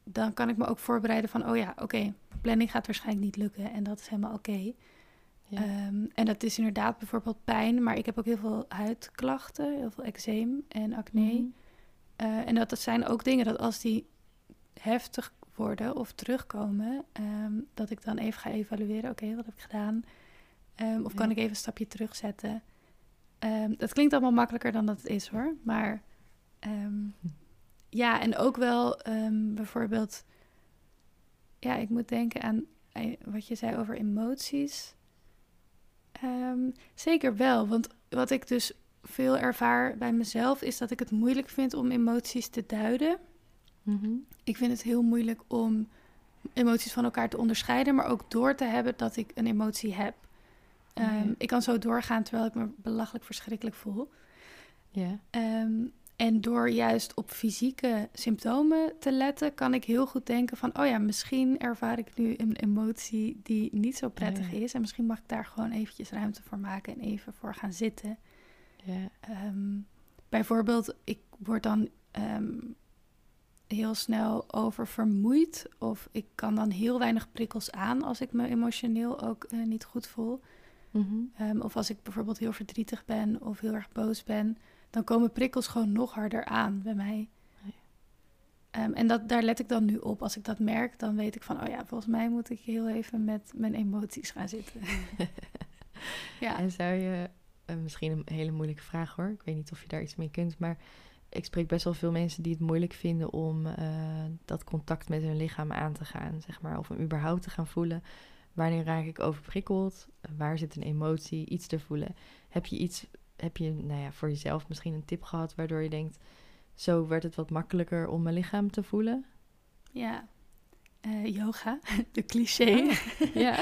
dan kan ik me ook voorbereiden van, oh ja, oké, planning gaat waarschijnlijk niet lukken en dat is helemaal oké. Ja. Ehm, en dat is inderdaad bijvoorbeeld pijn, maar ik heb ook heel veel huidklachten, heel veel eczeem en acne. Mhm. Eh, en dat, dat zijn ook dingen dat als die heftig worden of terugkomen, ehm, dat ik dan even ga evalueren. Oké, wat heb ik gedaan? Ehm, of kan ik even een stapje terugzetten? Dat klinkt allemaal makkelijker dan dat het is hoor. Maar ja, en ook wel bijvoorbeeld, ja, ik moet denken aan eh, wat je zei over emoties. Ehm, zeker wel, want wat ik dus veel ervaar bij mezelf is dat ik het moeilijk vind om emoties te duiden. Mhm. Ik vind het heel moeilijk om emoties van elkaar te onderscheiden, maar ook door te hebben dat ik een emotie heb. Ehm, Ik kan zo doorgaan terwijl ik me belachelijk verschrikkelijk voel. Ja. Ehm, en door juist op fysieke symptomen te letten, kan ik heel goed denken van, oh ja, misschien ervaar ik nu een emotie die niet zo prettig Ja. is. En misschien mag ik daar gewoon eventjes ruimte voor maken en even voor gaan zitten. Ja. Ehm, bijvoorbeeld, ik word dan ehm, heel snel oververmoeid. Of ik kan dan heel weinig prikkels aan als ik me emotioneel ook eh, niet goed voel. Mhm. Ehm, of als ik bijvoorbeeld heel verdrietig ben of heel erg boos ben, dan komen prikkels gewoon nog harder aan bij mij. Ehm, en dat, daar let ik dan nu op. Als ik dat merk, dan weet ik van, oh ja, volgens mij moet ik heel even met mijn emoties gaan zitten. [laughs] ja. En zou je eh, misschien een hele moeilijke vraag hoor. Ik weet niet of je daar iets mee kunt, maar ik spreek best wel veel mensen die het moeilijk vinden om eh, dat contact met hun lichaam aan te gaan, zeg maar, of hem überhaupt te gaan voelen. Wanneer raak ik overprikkeld? Waar zit een emotie? Iets te voelen. Heb je iets, heb je, nou ja, voor jezelf misschien een tip gehad waardoor je denkt, zo werd het wat makkelijker om mijn lichaam te voelen? Ja, uh, yoga, [laughs] de cliché. Oh, ja.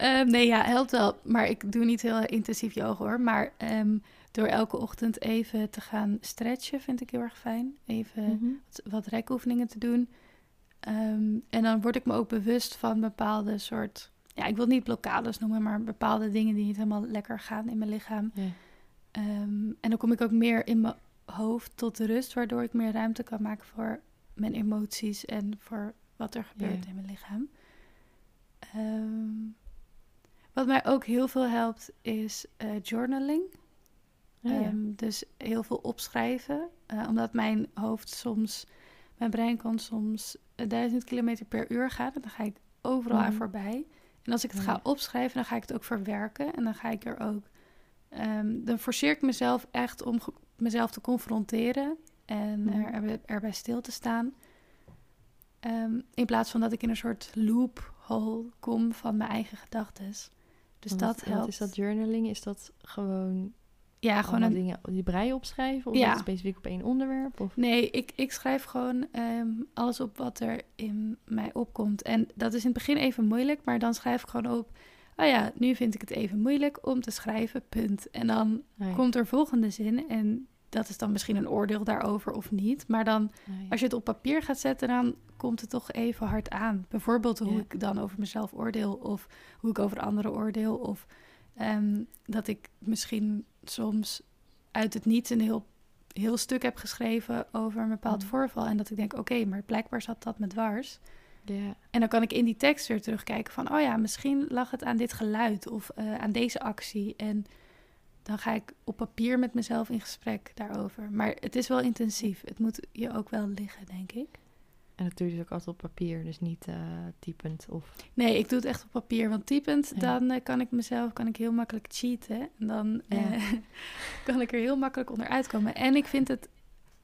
[laughs] um, nee, ja, helpt wel. Maar ik doe niet heel intensief yoga hoor. Maar um, door elke ochtend even te gaan stretchen vind ik heel erg fijn. Even mm -hmm. wat, wat rekoefeningen te doen. Um, en dan word ik me ook bewust van bepaalde soort... Ja, ik wil niet blokkades noemen, maar bepaalde dingen die niet helemaal lekker gaan in mijn lichaam. Ja. en dan kom ik ook meer in mijn hoofd tot rust, waardoor ik meer ruimte kan maken voor mijn emoties en voor wat er gebeurt in mijn lichaam. Um, wat mij ook heel veel helpt is uh, journaling. Ja. um, dus heel veel opschrijven. Uh, omdat mijn hoofd soms, mijn brein kan soms duizend kilometer per uur gaan. En dan ga ik overal mm. aan voorbij. En als ik het ga opschrijven, dan ga ik het ook verwerken. En dan ga ik er ook. Um, dan forceer ik mezelf echt om mezelf te confronteren en mm. er, erbij stil te staan. Um, in plaats van dat ik in een soort loophole kom van mijn eigen gedachten. Dus dat helpt. Is dat journaling? Is dat gewoon ja, gewoon een... dingen die brei opschrijven? Of ja. specifiek op één onderwerp? Of? Nee, ik, ik schrijf gewoon um, alles op wat er in mij opkomt. En dat is in het begin even moeilijk, maar dan schrijf ik gewoon op... Oh ja, nu vind ik het even moeilijk om te schrijven, punt. En dan komt er volgende zin en dat is dan misschien een oordeel daarover of niet. Maar dan, als je het op papier gaat zetten, dan komt het toch even hard aan. Bijvoorbeeld hoe ja. ik dan over mezelf oordeel, of hoe ik over anderen oordeel, of um, dat ik misschien soms uit het niets een heel, heel stuk heb geschreven over een bepaald mm. voorval. En dat ik denk, oké, okay, maar blijkbaar zat dat met dwars. En dan kan ik in die tekst weer terugkijken van, oh ja, misschien lag het aan dit geluid of uh, aan deze actie. En dan ga ik op papier met mezelf in gesprek daarover. Maar het is wel intensief. Het moet je ook wel liggen, denk ik. En dat doe je dus ook altijd op papier, dus niet uh, typend of... Nee, ik doe het echt op papier. Want typend, ja. dan uh, kan ik mezelf kan ik heel makkelijk cheaten. En dan ja. uh, [laughs] kan ik er heel makkelijk onderuit komen. En ik vind het,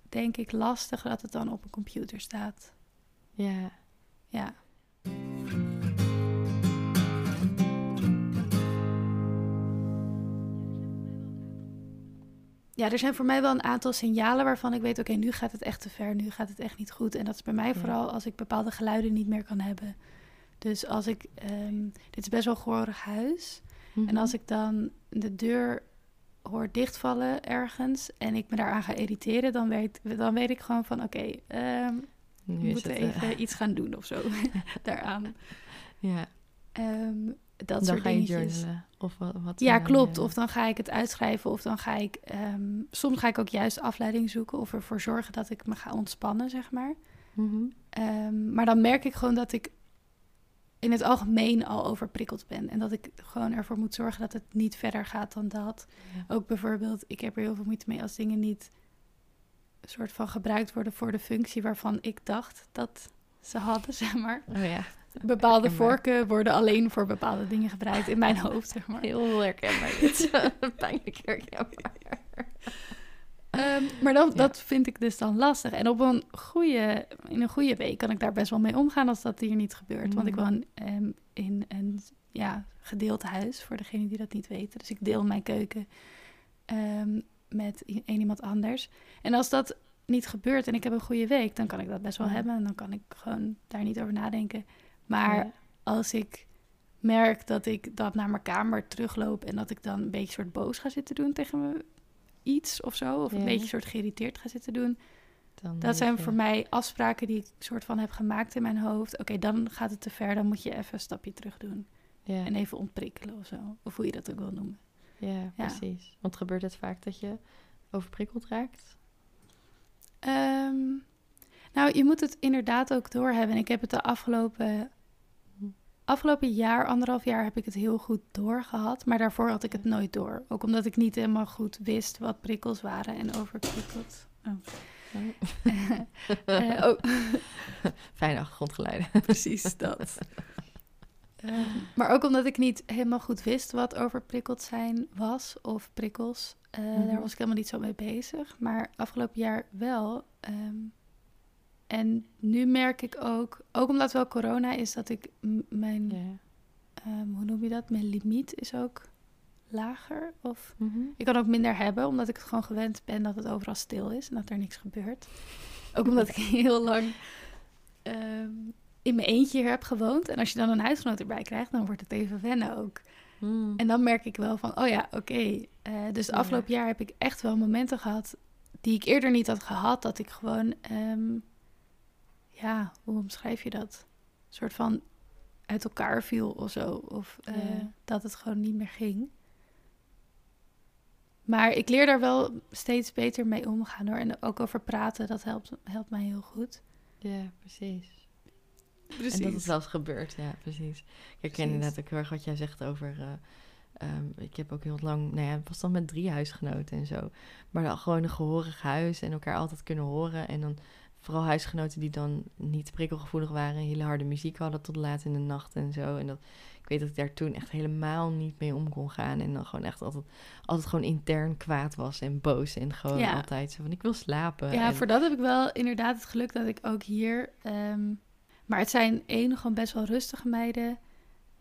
denk ik, lastig dat het dan op een computer staat. Ja. Ja. Ja, er zijn voor mij wel een aantal signalen waarvan ik weet, oké, okay, nu gaat het echt te ver, nu gaat het echt niet goed. En dat is bij mij vooral als ik bepaalde geluiden niet meer kan hebben. Dus als ik, um, dit is best wel een gehoorig huis. Mm -hmm. En als ik dan de deur hoor dichtvallen ergens en ik me daaraan ga irriteren, dan weet, dan weet ik gewoon van, oké, okay, um, we moeten het, even uh... [laughs] iets gaan doen of zo [laughs] daaraan. Ja. Um, dat dan soort ga je dingetjes. journalen. Of wat, wat ja, klopt. Je... Of dan ga ik het uitschrijven. Of dan ga ik... Um, soms ga ik ook juist afleiding zoeken. Of ervoor zorgen dat ik me ga ontspannen, zeg maar. Mm -hmm. um, maar dan merk ik gewoon dat ik in het algemeen al overprikkeld ben. En dat ik gewoon ervoor moet zorgen dat het niet verder gaat dan dat. Ja. Ook bijvoorbeeld, ik heb er heel veel moeite mee als dingen niet... soort van gebruikt worden voor de functie waarvan ik dacht dat ze hadden, [laughs] zeg maar. Oh ja. [laughs] Bepaalde herkenbaar. vorken worden alleen voor bepaalde dingen gebruikt in mijn hoofd, zeg maar. Heel herkenbaar dit. [laughs] Pijnlijk herkenbaar. Um, maar dan, ja. dat vind ik dus dan lastig. En op een goede, in een goede week kan ik daar best wel mee omgaan als dat hier niet gebeurt. Mm. Want ik woon um, in een ja, gedeeld huis, voor degenen die dat niet weten. Dus ik deel mijn keuken um, met een iemand anders. En als dat niet gebeurt en ik heb een goede week, dan kan ik dat best wel mm. hebben. En dan kan ik gewoon daar niet over nadenken. Maar ja. als ik merk dat ik dan naar mijn kamer terugloop en dat ik dan een beetje soort boos ga zitten doen tegen me iets of zo, of ja. een beetje soort geïrriteerd ga zitten doen. Dan dat zijn voor mij afspraken die ik soort van heb gemaakt in mijn hoofd. Oké, okay, dan gaat het te ver, dan moet je even een stapje terug doen. Ja. En even ontprikkelen of zo. Of hoe je dat ook wil noemen. Ja, ja. precies. Want gebeurt het vaak dat je overprikkeld raakt? Um, nou, je moet het inderdaad ook doorhebben. Ik heb het de afgelopen afgelopen jaar, anderhalf jaar, heb ik het heel goed doorgehad. Maar daarvoor had ik het nooit door. Ook omdat ik niet helemaal goed wist wat prikkels waren en overprikkeld. Oh. uh, oh. [laughs] Fijne achtergrondgeluiden. [laughs] Precies dat. Ehm, maar ook omdat ik niet helemaal goed wist wat overprikkeld zijn was of prikkels. Eh, Mhm. Daar was ik helemaal niet zo mee bezig. Maar afgelopen jaar wel. Ehm, en nu merk ik ook, ook omdat wel corona is, dat ik mijn, ehm, hoe noem je dat? Mijn limiet is ook lager. Of Mhm. ik kan ook minder hebben, omdat ik het gewoon gewend ben dat het overal stil is en dat er niks gebeurt. Ook omdat ik [laughs] heel lang ehm, in mijn eentje hier heb gewoond. En als je dan een huisgenoot erbij krijgt, dan wordt het even wennen ook. Mm. En dan merk ik wel van, oh ja, oké. eh, dus het Ja. afgelopen jaar heb ik echt wel momenten gehad die ik eerder niet had gehad. Dat ik gewoon, ehm, ja, hoe omschrijf je dat? Een soort van uit elkaar viel of zo. Of eh, Ja. dat het gewoon niet meer ging. Maar ik leer daar wel steeds beter mee omgaan hoor. En ook over praten, dat helpt, helpt mij heel goed. Ja, precies. Precies. En dat het zelfs gebeurt, ja, precies. Ik herken Precies. inderdaad ook heel erg wat jij zegt over... eh, ehm, ik heb ook heel lang, nou ja, was dan met drie huisgenoten en zo. Maar dan gewoon een gehoorig huis en elkaar altijd kunnen horen. En dan vooral huisgenoten die dan niet prikkelgevoelig waren... hele harde muziek hadden tot laat in de nacht en zo. En dat, ik weet dat ik daar toen echt helemaal niet mee om kon gaan. En dan gewoon echt altijd, altijd gewoon intern kwaad was en boos. En gewoon Ja. altijd zo van, ik wil slapen. Ja, en, voor dat heb ik wel inderdaad het geluk dat ik ook hier... ehm, maar het zijn één gewoon best wel rustige meiden.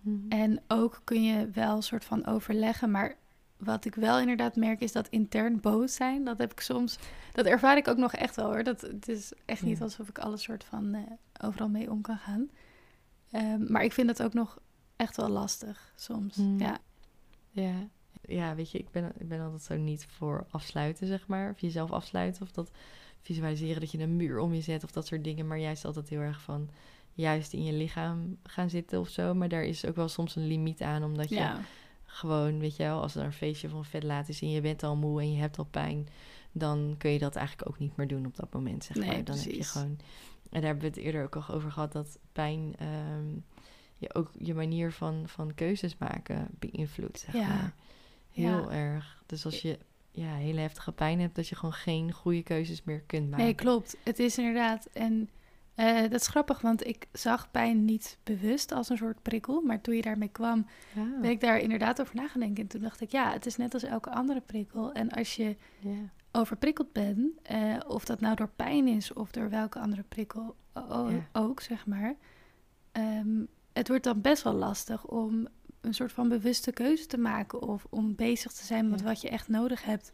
Mhm. En ook kun je wel een soort van overleggen. Maar wat ik wel inderdaad merk is dat intern boos zijn. Dat heb ik soms. Dat ervaar ik ook nog echt wel hoor. Dat, het is echt niet Ja. alsof ik alles soort van eh, overal mee om kan gaan. Ehm, maar ik vind het ook nog echt wel lastig soms. Mm. Ja. Ja. ja, weet je, ik ben, ik ben altijd zo niet voor afsluiten, zeg maar. Of jezelf afsluiten of dat visualiseren dat je een muur om je zet of dat soort dingen. Maar juist altijd heel erg van juist in je lichaam gaan zitten of zo. Maar daar is ook wel soms een limiet aan, omdat je ja. Gewoon, weet je wel, als er een feestje een vet laat is en je bent al moe en je hebt al pijn, dan kun je dat eigenlijk ook niet meer doen op dat moment, zeg Nee, maar. Dan heb je gewoon, en daar hebben we het eerder ook al over gehad, dat pijn ehm, je ook je manier van, van keuzes maken beïnvloedt, zeg Ja. maar. Heel Ja. erg. Dus als je ja, hele heftige pijn hebt, dat je gewoon geen goede keuzes meer kunt maken. Nee, klopt. Het is inderdaad. En eh, dat is grappig, want ik zag pijn niet bewust als een soort prikkel. Maar toen je daarmee kwam, Ja. ben ik daar inderdaad over nagedenken. En toen dacht ik, ja, het is net als elke andere prikkel. En als je ja. overprikkeld bent, eh, of dat nou door pijn is of door welke andere prikkel Ja. ook, zeg maar. ehm, het wordt dan best wel lastig om een soort van bewuste keuze te maken of om bezig te zijn met wat je echt nodig hebt.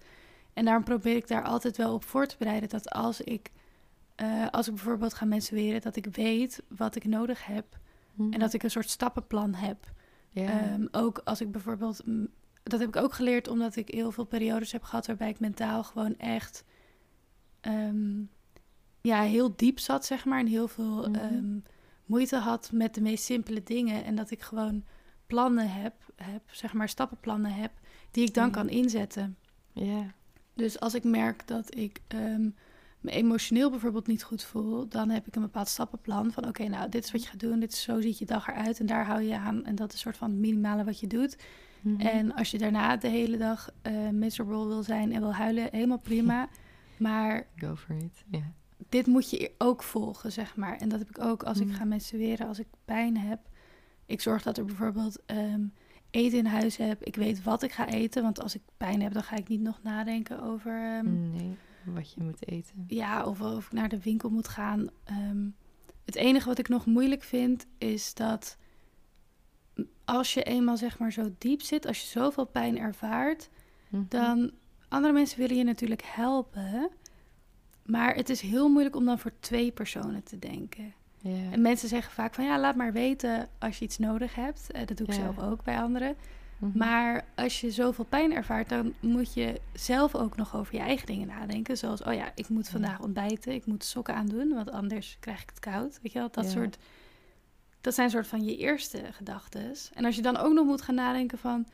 En daarom probeer ik daar altijd wel op voor te bereiden dat als ik, eh, als ik bijvoorbeeld ga menstrueren, dat ik weet wat ik nodig heb en dat ik een soort stappenplan heb. Ehm, ook als ik bijvoorbeeld, dat heb ik ook geleerd omdat ik heel veel periodes heb gehad waarbij ik mentaal gewoon echt ehm, ja, heel diep zat, zeg maar. En heel veel Mhm. ehm, moeite had met de meest simpele dingen. En dat ik gewoon plannen heb, heb, zeg maar stappenplannen heb, die ik dan kan inzetten. ja. Dus als ik merk dat ik me emotioneel bijvoorbeeld niet goed voel, dan heb ik een bepaald stappenplan van oké, nou, dit is wat je gaat doen, dit is zo ziet je dag eruit en daar hou je aan en dat is een soort van het minimale wat je doet. Mhm. En als je daarna de hele dag eh miserable wil zijn en wil huilen, helemaal prima. [laughs] Maar Go for it. Ja. dit moet je ook volgen, zeg maar. En dat heb ik ook als ik Mm. ga menstrueren, als ik pijn heb. Ik zorg dat er bijvoorbeeld ehm, eten in huis heb. Ik weet wat ik ga eten, want als ik pijn heb, dan ga ik niet nog nadenken over... ehm, Nee, wat je moet eten. ja, of, of ik naar de winkel moet gaan. Ehm, het enige wat ik nog moeilijk vind, is dat als je eenmaal zeg maar zo diep zit, als je zoveel pijn ervaart, Mhm. dan andere mensen willen je natuurlijk helpen. Maar het is heel moeilijk om dan voor twee personen te denken. En mensen zeggen vaak van ja, laat maar weten als je iets nodig hebt. Eh, dat doe ik zelf ook bij anderen. Mhm. Maar als je zoveel pijn ervaart, dan moet je zelf ook nog over je eigen dingen nadenken. Zoals, oh ja, ik moet Ja. vandaag ontbijten, ik moet sokken aandoen, want anders krijg ik het koud. Weet je wel, dat Ja. soort... Dat zijn soort van je eerste gedachten. En als je dan ook nog moet gaan nadenken van...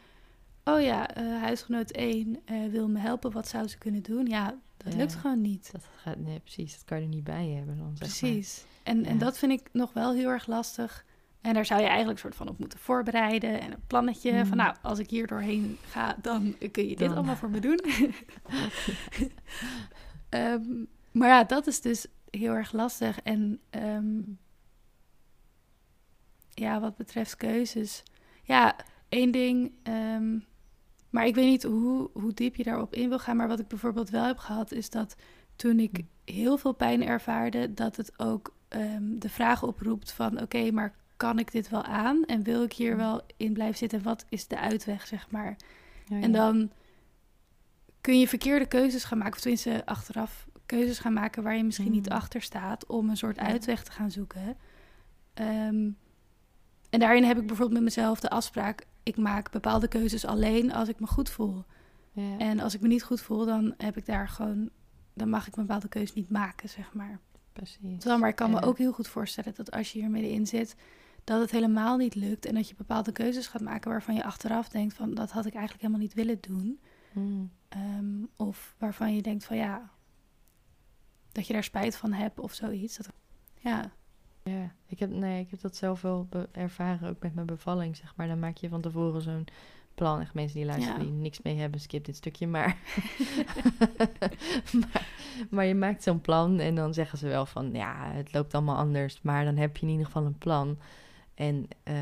Oh ja, eh, huisgenoot 1 eh, wil me helpen, wat zou ze kunnen doen? Ja, dat Ja. lukt gewoon niet. Dat gaat, nee, precies. Dat kan je er niet bij hebben dan, zeg maar. Precies. En, en dat vind ik nog wel heel erg lastig. En daar zou je eigenlijk soort van op moeten voorbereiden. En een plannetje Mm. van nou, als ik hier doorheen ga, dan kun je dit Dan. allemaal voor me doen. [laughs] Ehm, maar ja, dat is dus heel erg lastig. En ehm, ja, wat betreft keuzes. Ja, één ding. ehm, maar ik weet niet hoe, hoe diep je daarop in wil gaan. Maar wat ik bijvoorbeeld wel heb gehad, is dat toen ik heel veel pijn ervaarde, dat het ook de vraag oproept van oké, maar kan ik dit wel aan? En wil ik hier wel in blijven zitten? Wat is de uitweg, zeg maar? Ja, ja. En dan kun je verkeerde keuzes gaan maken, of tenminste achteraf keuzes gaan maken waar je misschien niet Mm. achter staat om een soort Ja. uitweg te gaan zoeken. Ehm, en daarin heb ik bijvoorbeeld met mezelf de afspraak: ik maak bepaalde keuzes alleen als ik me goed voel. Ja, En als ik me niet goed voel, dan heb ik daar gewoon, dan mag ik een bepaalde keuze niet maken, zeg maar. precies. Terwijl, maar ik kan me ook heel goed voorstellen dat als je hier middenin zit, dat het helemaal niet lukt en dat je bepaalde keuzes gaat maken waarvan je achteraf denkt van dat had ik eigenlijk helemaal niet willen doen. Mm. Ehm, of waarvan je denkt van ja, dat je daar spijt van hebt of zoiets. Dat, ja, Ja, ik heb, nee, ik heb dat zelf wel ervaren, ook met mijn bevalling, zeg maar. Dan maak je van tevoren zo'n plan. Echt mensen die luisteren Ja. die niks mee hebben, skip dit stukje maar. [laughs] maar. Maar je maakt zo'n plan en dan zeggen ze wel van, ja, het loopt allemaal anders. Maar dan heb je in ieder geval een plan. En, eh,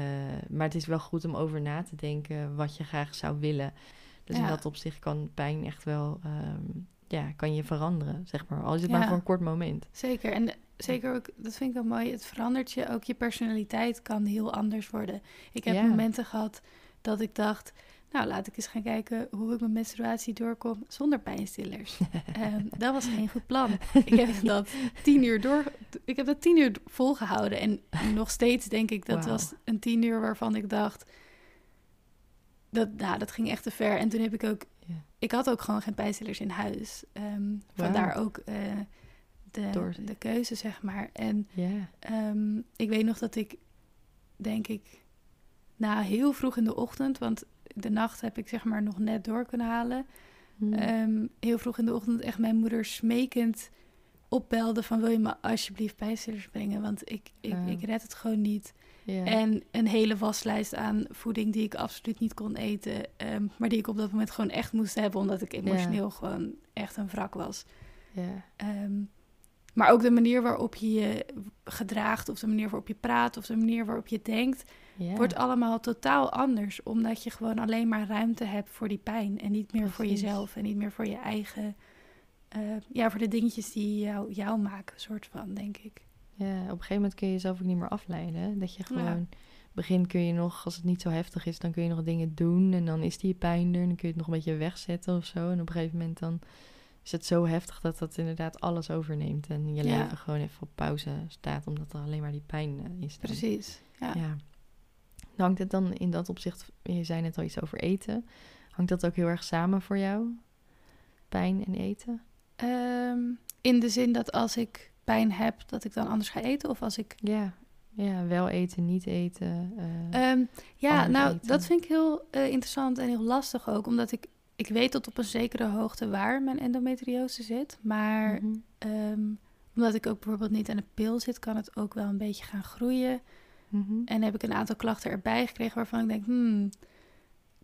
maar het is wel goed om over na te denken wat je graag zou willen. Dus in Ja. dat opzicht kan pijn echt wel, ehm, ja, kan je veranderen, zeg maar. Al is het maar voor een kort moment. zeker. En zeker ook, dat vind ik wel mooi, het verandert je. Ook je personaliteit kan heel anders worden. Ik heb Ja. momenten gehad dat ik dacht, nou laat ik eens gaan kijken hoe ik mijn menstruatie doorkom zonder pijnstillers. [laughs] Ehm, dat was geen goed plan. [laughs] Ik heb dat tien uur door. Ik heb dat tien uur volgehouden. En nog steeds denk ik dat was een tien uur waarvan ik dacht. Dat, nou, dat ging echt te ver. En toen heb ik ook. Ik had ook gewoon geen pijnstillers in huis. Ehm, vandaar ook eh, de, de keuze, zeg maar. En Ehm, ik weet nog dat ik, denk ik, na heel vroeg in de ochtend, want de nacht heb ik zeg maar nog net door kunnen halen. Mm. Ehm, heel vroeg in de ochtend echt mijn moeder smekend opbelde van wil je me alsjeblieft pijnstillers brengen, want ik, ik, ik red het gewoon niet. En een hele waslijst aan voeding die ik absoluut niet kon eten, ehm, maar die ik op dat moment gewoon echt moest hebben, omdat ik emotioneel gewoon echt een wrak was. Ehm, maar ook de manier waarop je je gedraagt, of de manier waarop je praat, of de manier waarop je denkt, Ja. wordt allemaal totaal anders. Omdat je gewoon alleen maar ruimte hebt voor die pijn. En niet meer voor jezelf en niet meer voor je eigen. eh, ja, voor de dingetjes die jou, jou maken, soort van, denk ik. Ja, op een gegeven moment kun je jezelf ook niet meer afleiden. Dat je Ja. gewoon... begin kun je nog, als het niet zo heftig is, dan kun je nog dingen doen. En dan is die pijn er. En dan kun je het nog een beetje wegzetten of zo. En op een gegeven moment dan is het zo heftig dat dat inderdaad alles overneemt. En je Ja. leven gewoon even op pauze staat, omdat er alleen maar die pijn eh, is. dan. Precies. Ja. Ja. Hangt het dan in dat opzicht, je zei net al iets over eten. Hangt dat ook heel erg samen voor jou? Pijn en eten? Ehm, in de zin dat als ik pijn heb, dat ik dan anders ga eten. Of als ik Ja, ja wel eten, niet eten. eh, Ehm, ja, nou, eten. dat vind ik heel eh, interessant en heel lastig ook. Omdat ik, ik weet tot op een zekere hoogte waar mijn endometriose zit. Maar ehm, omdat ik ook bijvoorbeeld niet aan de pil zit, kan het ook wel een beetje gaan groeien. Mhm. En heb ik een aantal klachten erbij gekregen waarvan ik denk, hmm,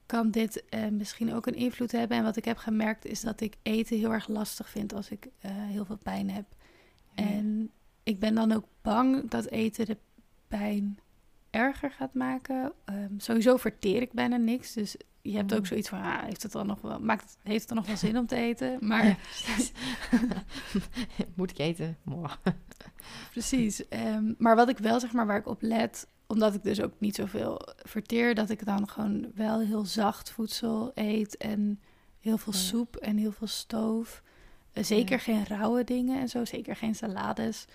kan dit eh, misschien ook een invloed hebben? En wat ik heb gemerkt is dat ik eten heel erg lastig vind als ik eh, heel veel pijn heb. Ja. En ik ben dan ook bang dat eten de pijn erger gaat maken. Ehm, sowieso verteer ik bijna niks. Dus je hebt ook Mm. zoiets van, ah, heeft het dan nog wel, maakt heeft het dan nog wel zin om te eten? [laughs] Maar Ja. [laughs] Moet ik eten? [laughs] Precies. Ehm, maar wat ik wel zeg maar waar ik op let, omdat ik dus ook niet zoveel verteer, dat ik dan gewoon wel heel zacht voedsel eet en heel veel soep en heel veel stoof. Eh, zeker Ja. geen rauwe dingen en zo, zeker geen salades.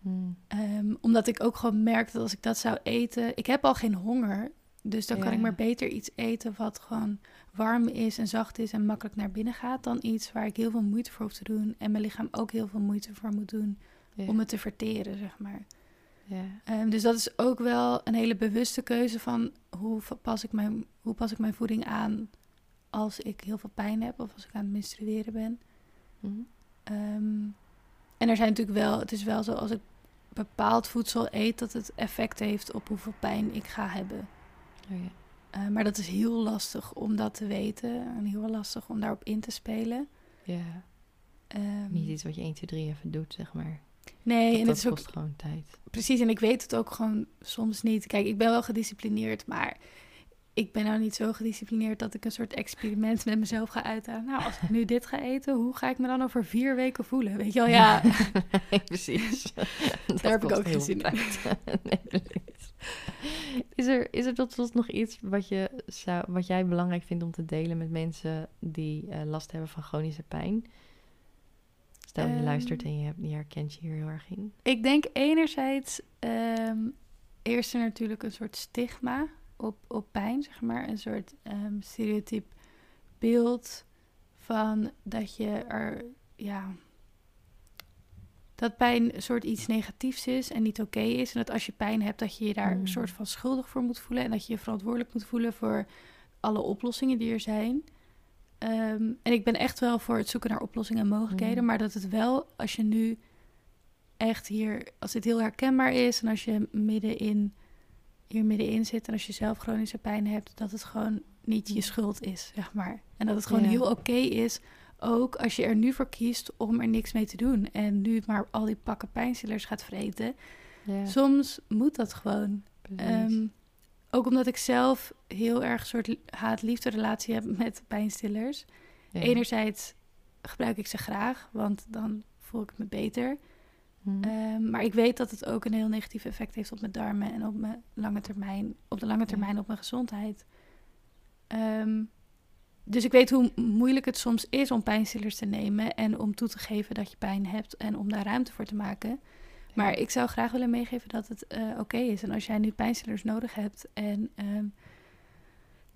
Mm. Ehm, omdat ik ook gewoon merk dat als ik dat zou eten... Ik heb al geen honger, dus dan kan ik maar beter iets eten... wat gewoon warm is en zacht is en makkelijk naar binnen gaat... dan iets waar ik heel veel moeite voor hoef te doen... en mijn lichaam ook heel veel moeite voor moet doen Ja. om het te verteren, zeg maar. ja. Ehm, dus dat is ook wel een hele bewuste keuze van... Hoe pas, ik mijn, hoe pas ik mijn voeding aan als ik heel veel pijn heb... of als ik aan het menstrueren ben. Mhm. Ehm, en er zijn natuurlijk wel, het is wel zo als ik bepaald voedsel eet, dat het effect heeft op hoeveel pijn ik ga hebben. Oh. Eh, maar dat is heel lastig om dat te weten en heel lastig om daarop in te spelen. ja. Ehm, Niet iets wat je 1, 2, 3 even doet, zeg maar. Nee, dat, en dat het is ook kost gewoon tijd. precies. En ik weet het ook gewoon soms niet. Kijk, ik ben wel gedisciplineerd, maar ik ben nou niet zo gedisciplineerd dat ik een soort experiment met mezelf ga uithalen. Nou, als ik nu dit ga eten, hoe ga ik me dan over vier weken voelen? Weet je wel, ja. [laughs] nee, precies. [laughs] [laughs] Dat Daar heb ik ook geen heel zin veel in. tijd. nee, precies. Is er, is er tot slot nog iets wat, je zou, wat jij belangrijk vindt om te delen met mensen die eh, last hebben van chronische pijn? Stel je Ehm. luistert en je, herkent je hier heel erg in. Ik denk enerzijds, ehm eerst er natuurlijk een soort stigma op, op pijn, zeg maar. Een soort ehm stereotyp beeld van dat je er, ja... Dat pijn een soort iets negatiefs is en niet oké is. En dat als je pijn hebt, dat je je daar Mm. een soort van schuldig voor moet voelen. En dat je je verantwoordelijk moet voelen voor alle oplossingen die er zijn. Ehm, en ik ben echt wel voor het zoeken naar oplossingen en mogelijkheden. Mm. Maar dat het wel, als je nu echt hier, als dit heel herkenbaar is en als je middenin, hier middenin zit en als je zelf chronische pijn hebt, dat het gewoon niet je schuld is, zeg maar. En dat het gewoon Ja. heel oké is, ook als je er nu voor kiest om er niks mee te doen en nu maar al die pakken pijnstillers gaat vreten. Ja, Soms moet dat gewoon. Ehm, ook omdat ik zelf heel erg een soort haat-liefde relatie heb met pijnstillers. Ja. Enerzijds gebruik ik ze graag, want dan voel ik me beter. Hm. Ehm, maar ik weet dat het ook een heel negatief effect heeft op mijn darmen en op mijn lange termijn, op de lange Ja. termijn op mijn gezondheid. Ehm, dus ik weet hoe moeilijk het soms is om pijnstillers te nemen en om toe te geven dat je pijn hebt en om daar ruimte voor te maken. Maar ik zou graag willen meegeven dat het eh, oké is. En als jij nu pijnstillers nodig hebt en ehm,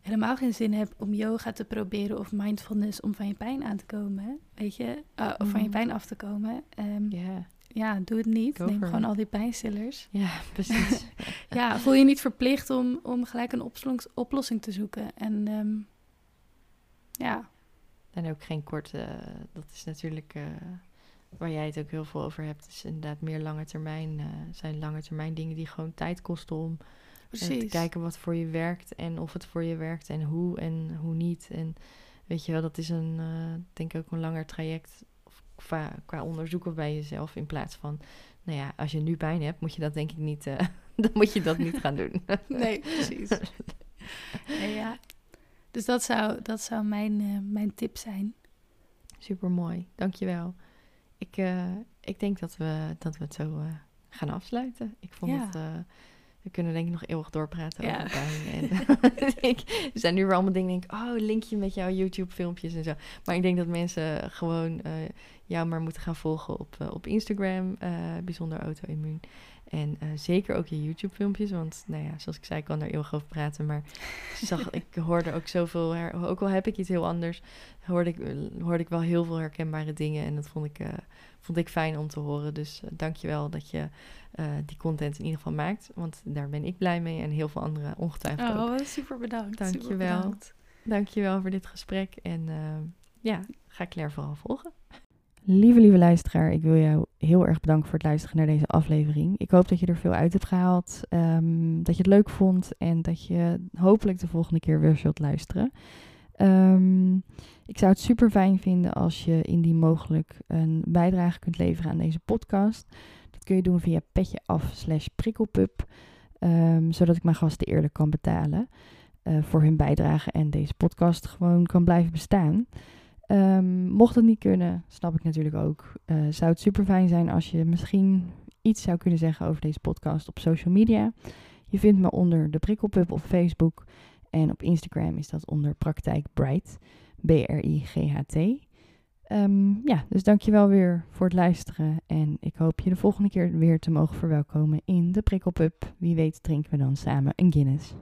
helemaal geen zin hebt om yoga te proberen of mindfulness om van je pijn aan te komen, weet je, eh, of van je Mhm. pijn af te komen, ja. Ja, doe het niet. Go Neem gewoon al die pijnstillers. [laughs] ja, precies. [laughs] Ja, voel je niet verplicht om, om gelijk een oplossing te zoeken. En ehm, ja, En ook geen korte, dat is natuurlijk eh, waar jij het ook heel veel over hebt, is inderdaad meer lange termijn, eh, zijn lange termijn dingen die gewoon tijd kosten om eh, te kijken wat voor je werkt en of het voor je werkt en hoe en hoe niet. En weet je wel, dat is een, eh, denk ik ook een langer traject qua, qua onderzoeken bij jezelf in plaats van, nou ja, als je nu pijn hebt, moet je dat denk ik niet, eh, [laughs] dan moet je dat niet gaan doen. [laughs] Nee, precies. Nee, ja. Dus dat zou, dat zou mijn, eh, mijn tip zijn. Super mooi, dankjewel. Ik, eh, ik denk dat we, dat we het zo gaan afsluiten. Ik vond Ja. het. We kunnen denk ik nog eeuwig doorpraten Ja. over pijn. En [laughs] [laughs] ik, er zijn nu weer allemaal dingen. Denk ik, oh, linkje met jouw YouTube-filmpjes en zo. Maar ik denk dat mensen gewoon eh, jou maar moeten gaan volgen op, eh, op Instagram, eh, bijzonder auto-immuun. En eh, zeker ook je YouTube-filmpjes, want nou ja, zoals ik zei, ik kan daar eeuwig over praten. Maar ik, [laughs] zag, ik hoorde ook zoveel, her- ook al heb ik iets heel anders, hoorde ik, hoorde ik wel heel veel herkenbare dingen. En dat vond ik, eh, vond ik fijn om te horen. Dus eh, dank je wel dat je eh, die content in ieder geval maakt. Want daar ben ik blij mee en heel veel anderen ongetwijfeld ook. Oh, super bedankt. Dank super je wel. bedankt. Dank je wel voor dit gesprek. En eh, ja, ga Claire vooral volgen. Lieve, lieve luisteraar, ik wil jou heel erg bedanken voor het luisteren naar deze aflevering. Ik hoop dat je er veel uit hebt gehaald, ehm, dat je het leuk vond en dat je hopelijk de volgende keer weer zult luisteren. Ehm, ik zou het super fijn vinden als je indien mogelijk een bijdrage kunt leveren aan deze podcast. Dat kun je doen via petje af slash ehm, zodat ik mijn gasten eerlijk kan betalen eh, voor hun bijdrage en deze podcast gewoon kan blijven bestaan. Ehm, mocht het niet kunnen, snap ik natuurlijk ook. eh, zou het super fijn zijn als je misschien iets zou kunnen zeggen over deze podcast op social media. Je vindt me onder de Prikkelpub op Facebook en op Instagram is dat onder Praktijk Bright, B-R-I-G-H-T. Ehm, ja, dus dankjewel weer voor het luisteren en ik hoop je de volgende keer weer te mogen verwelkomen in de Prikkelpub. Wie weet drinken we dan samen een Guinness.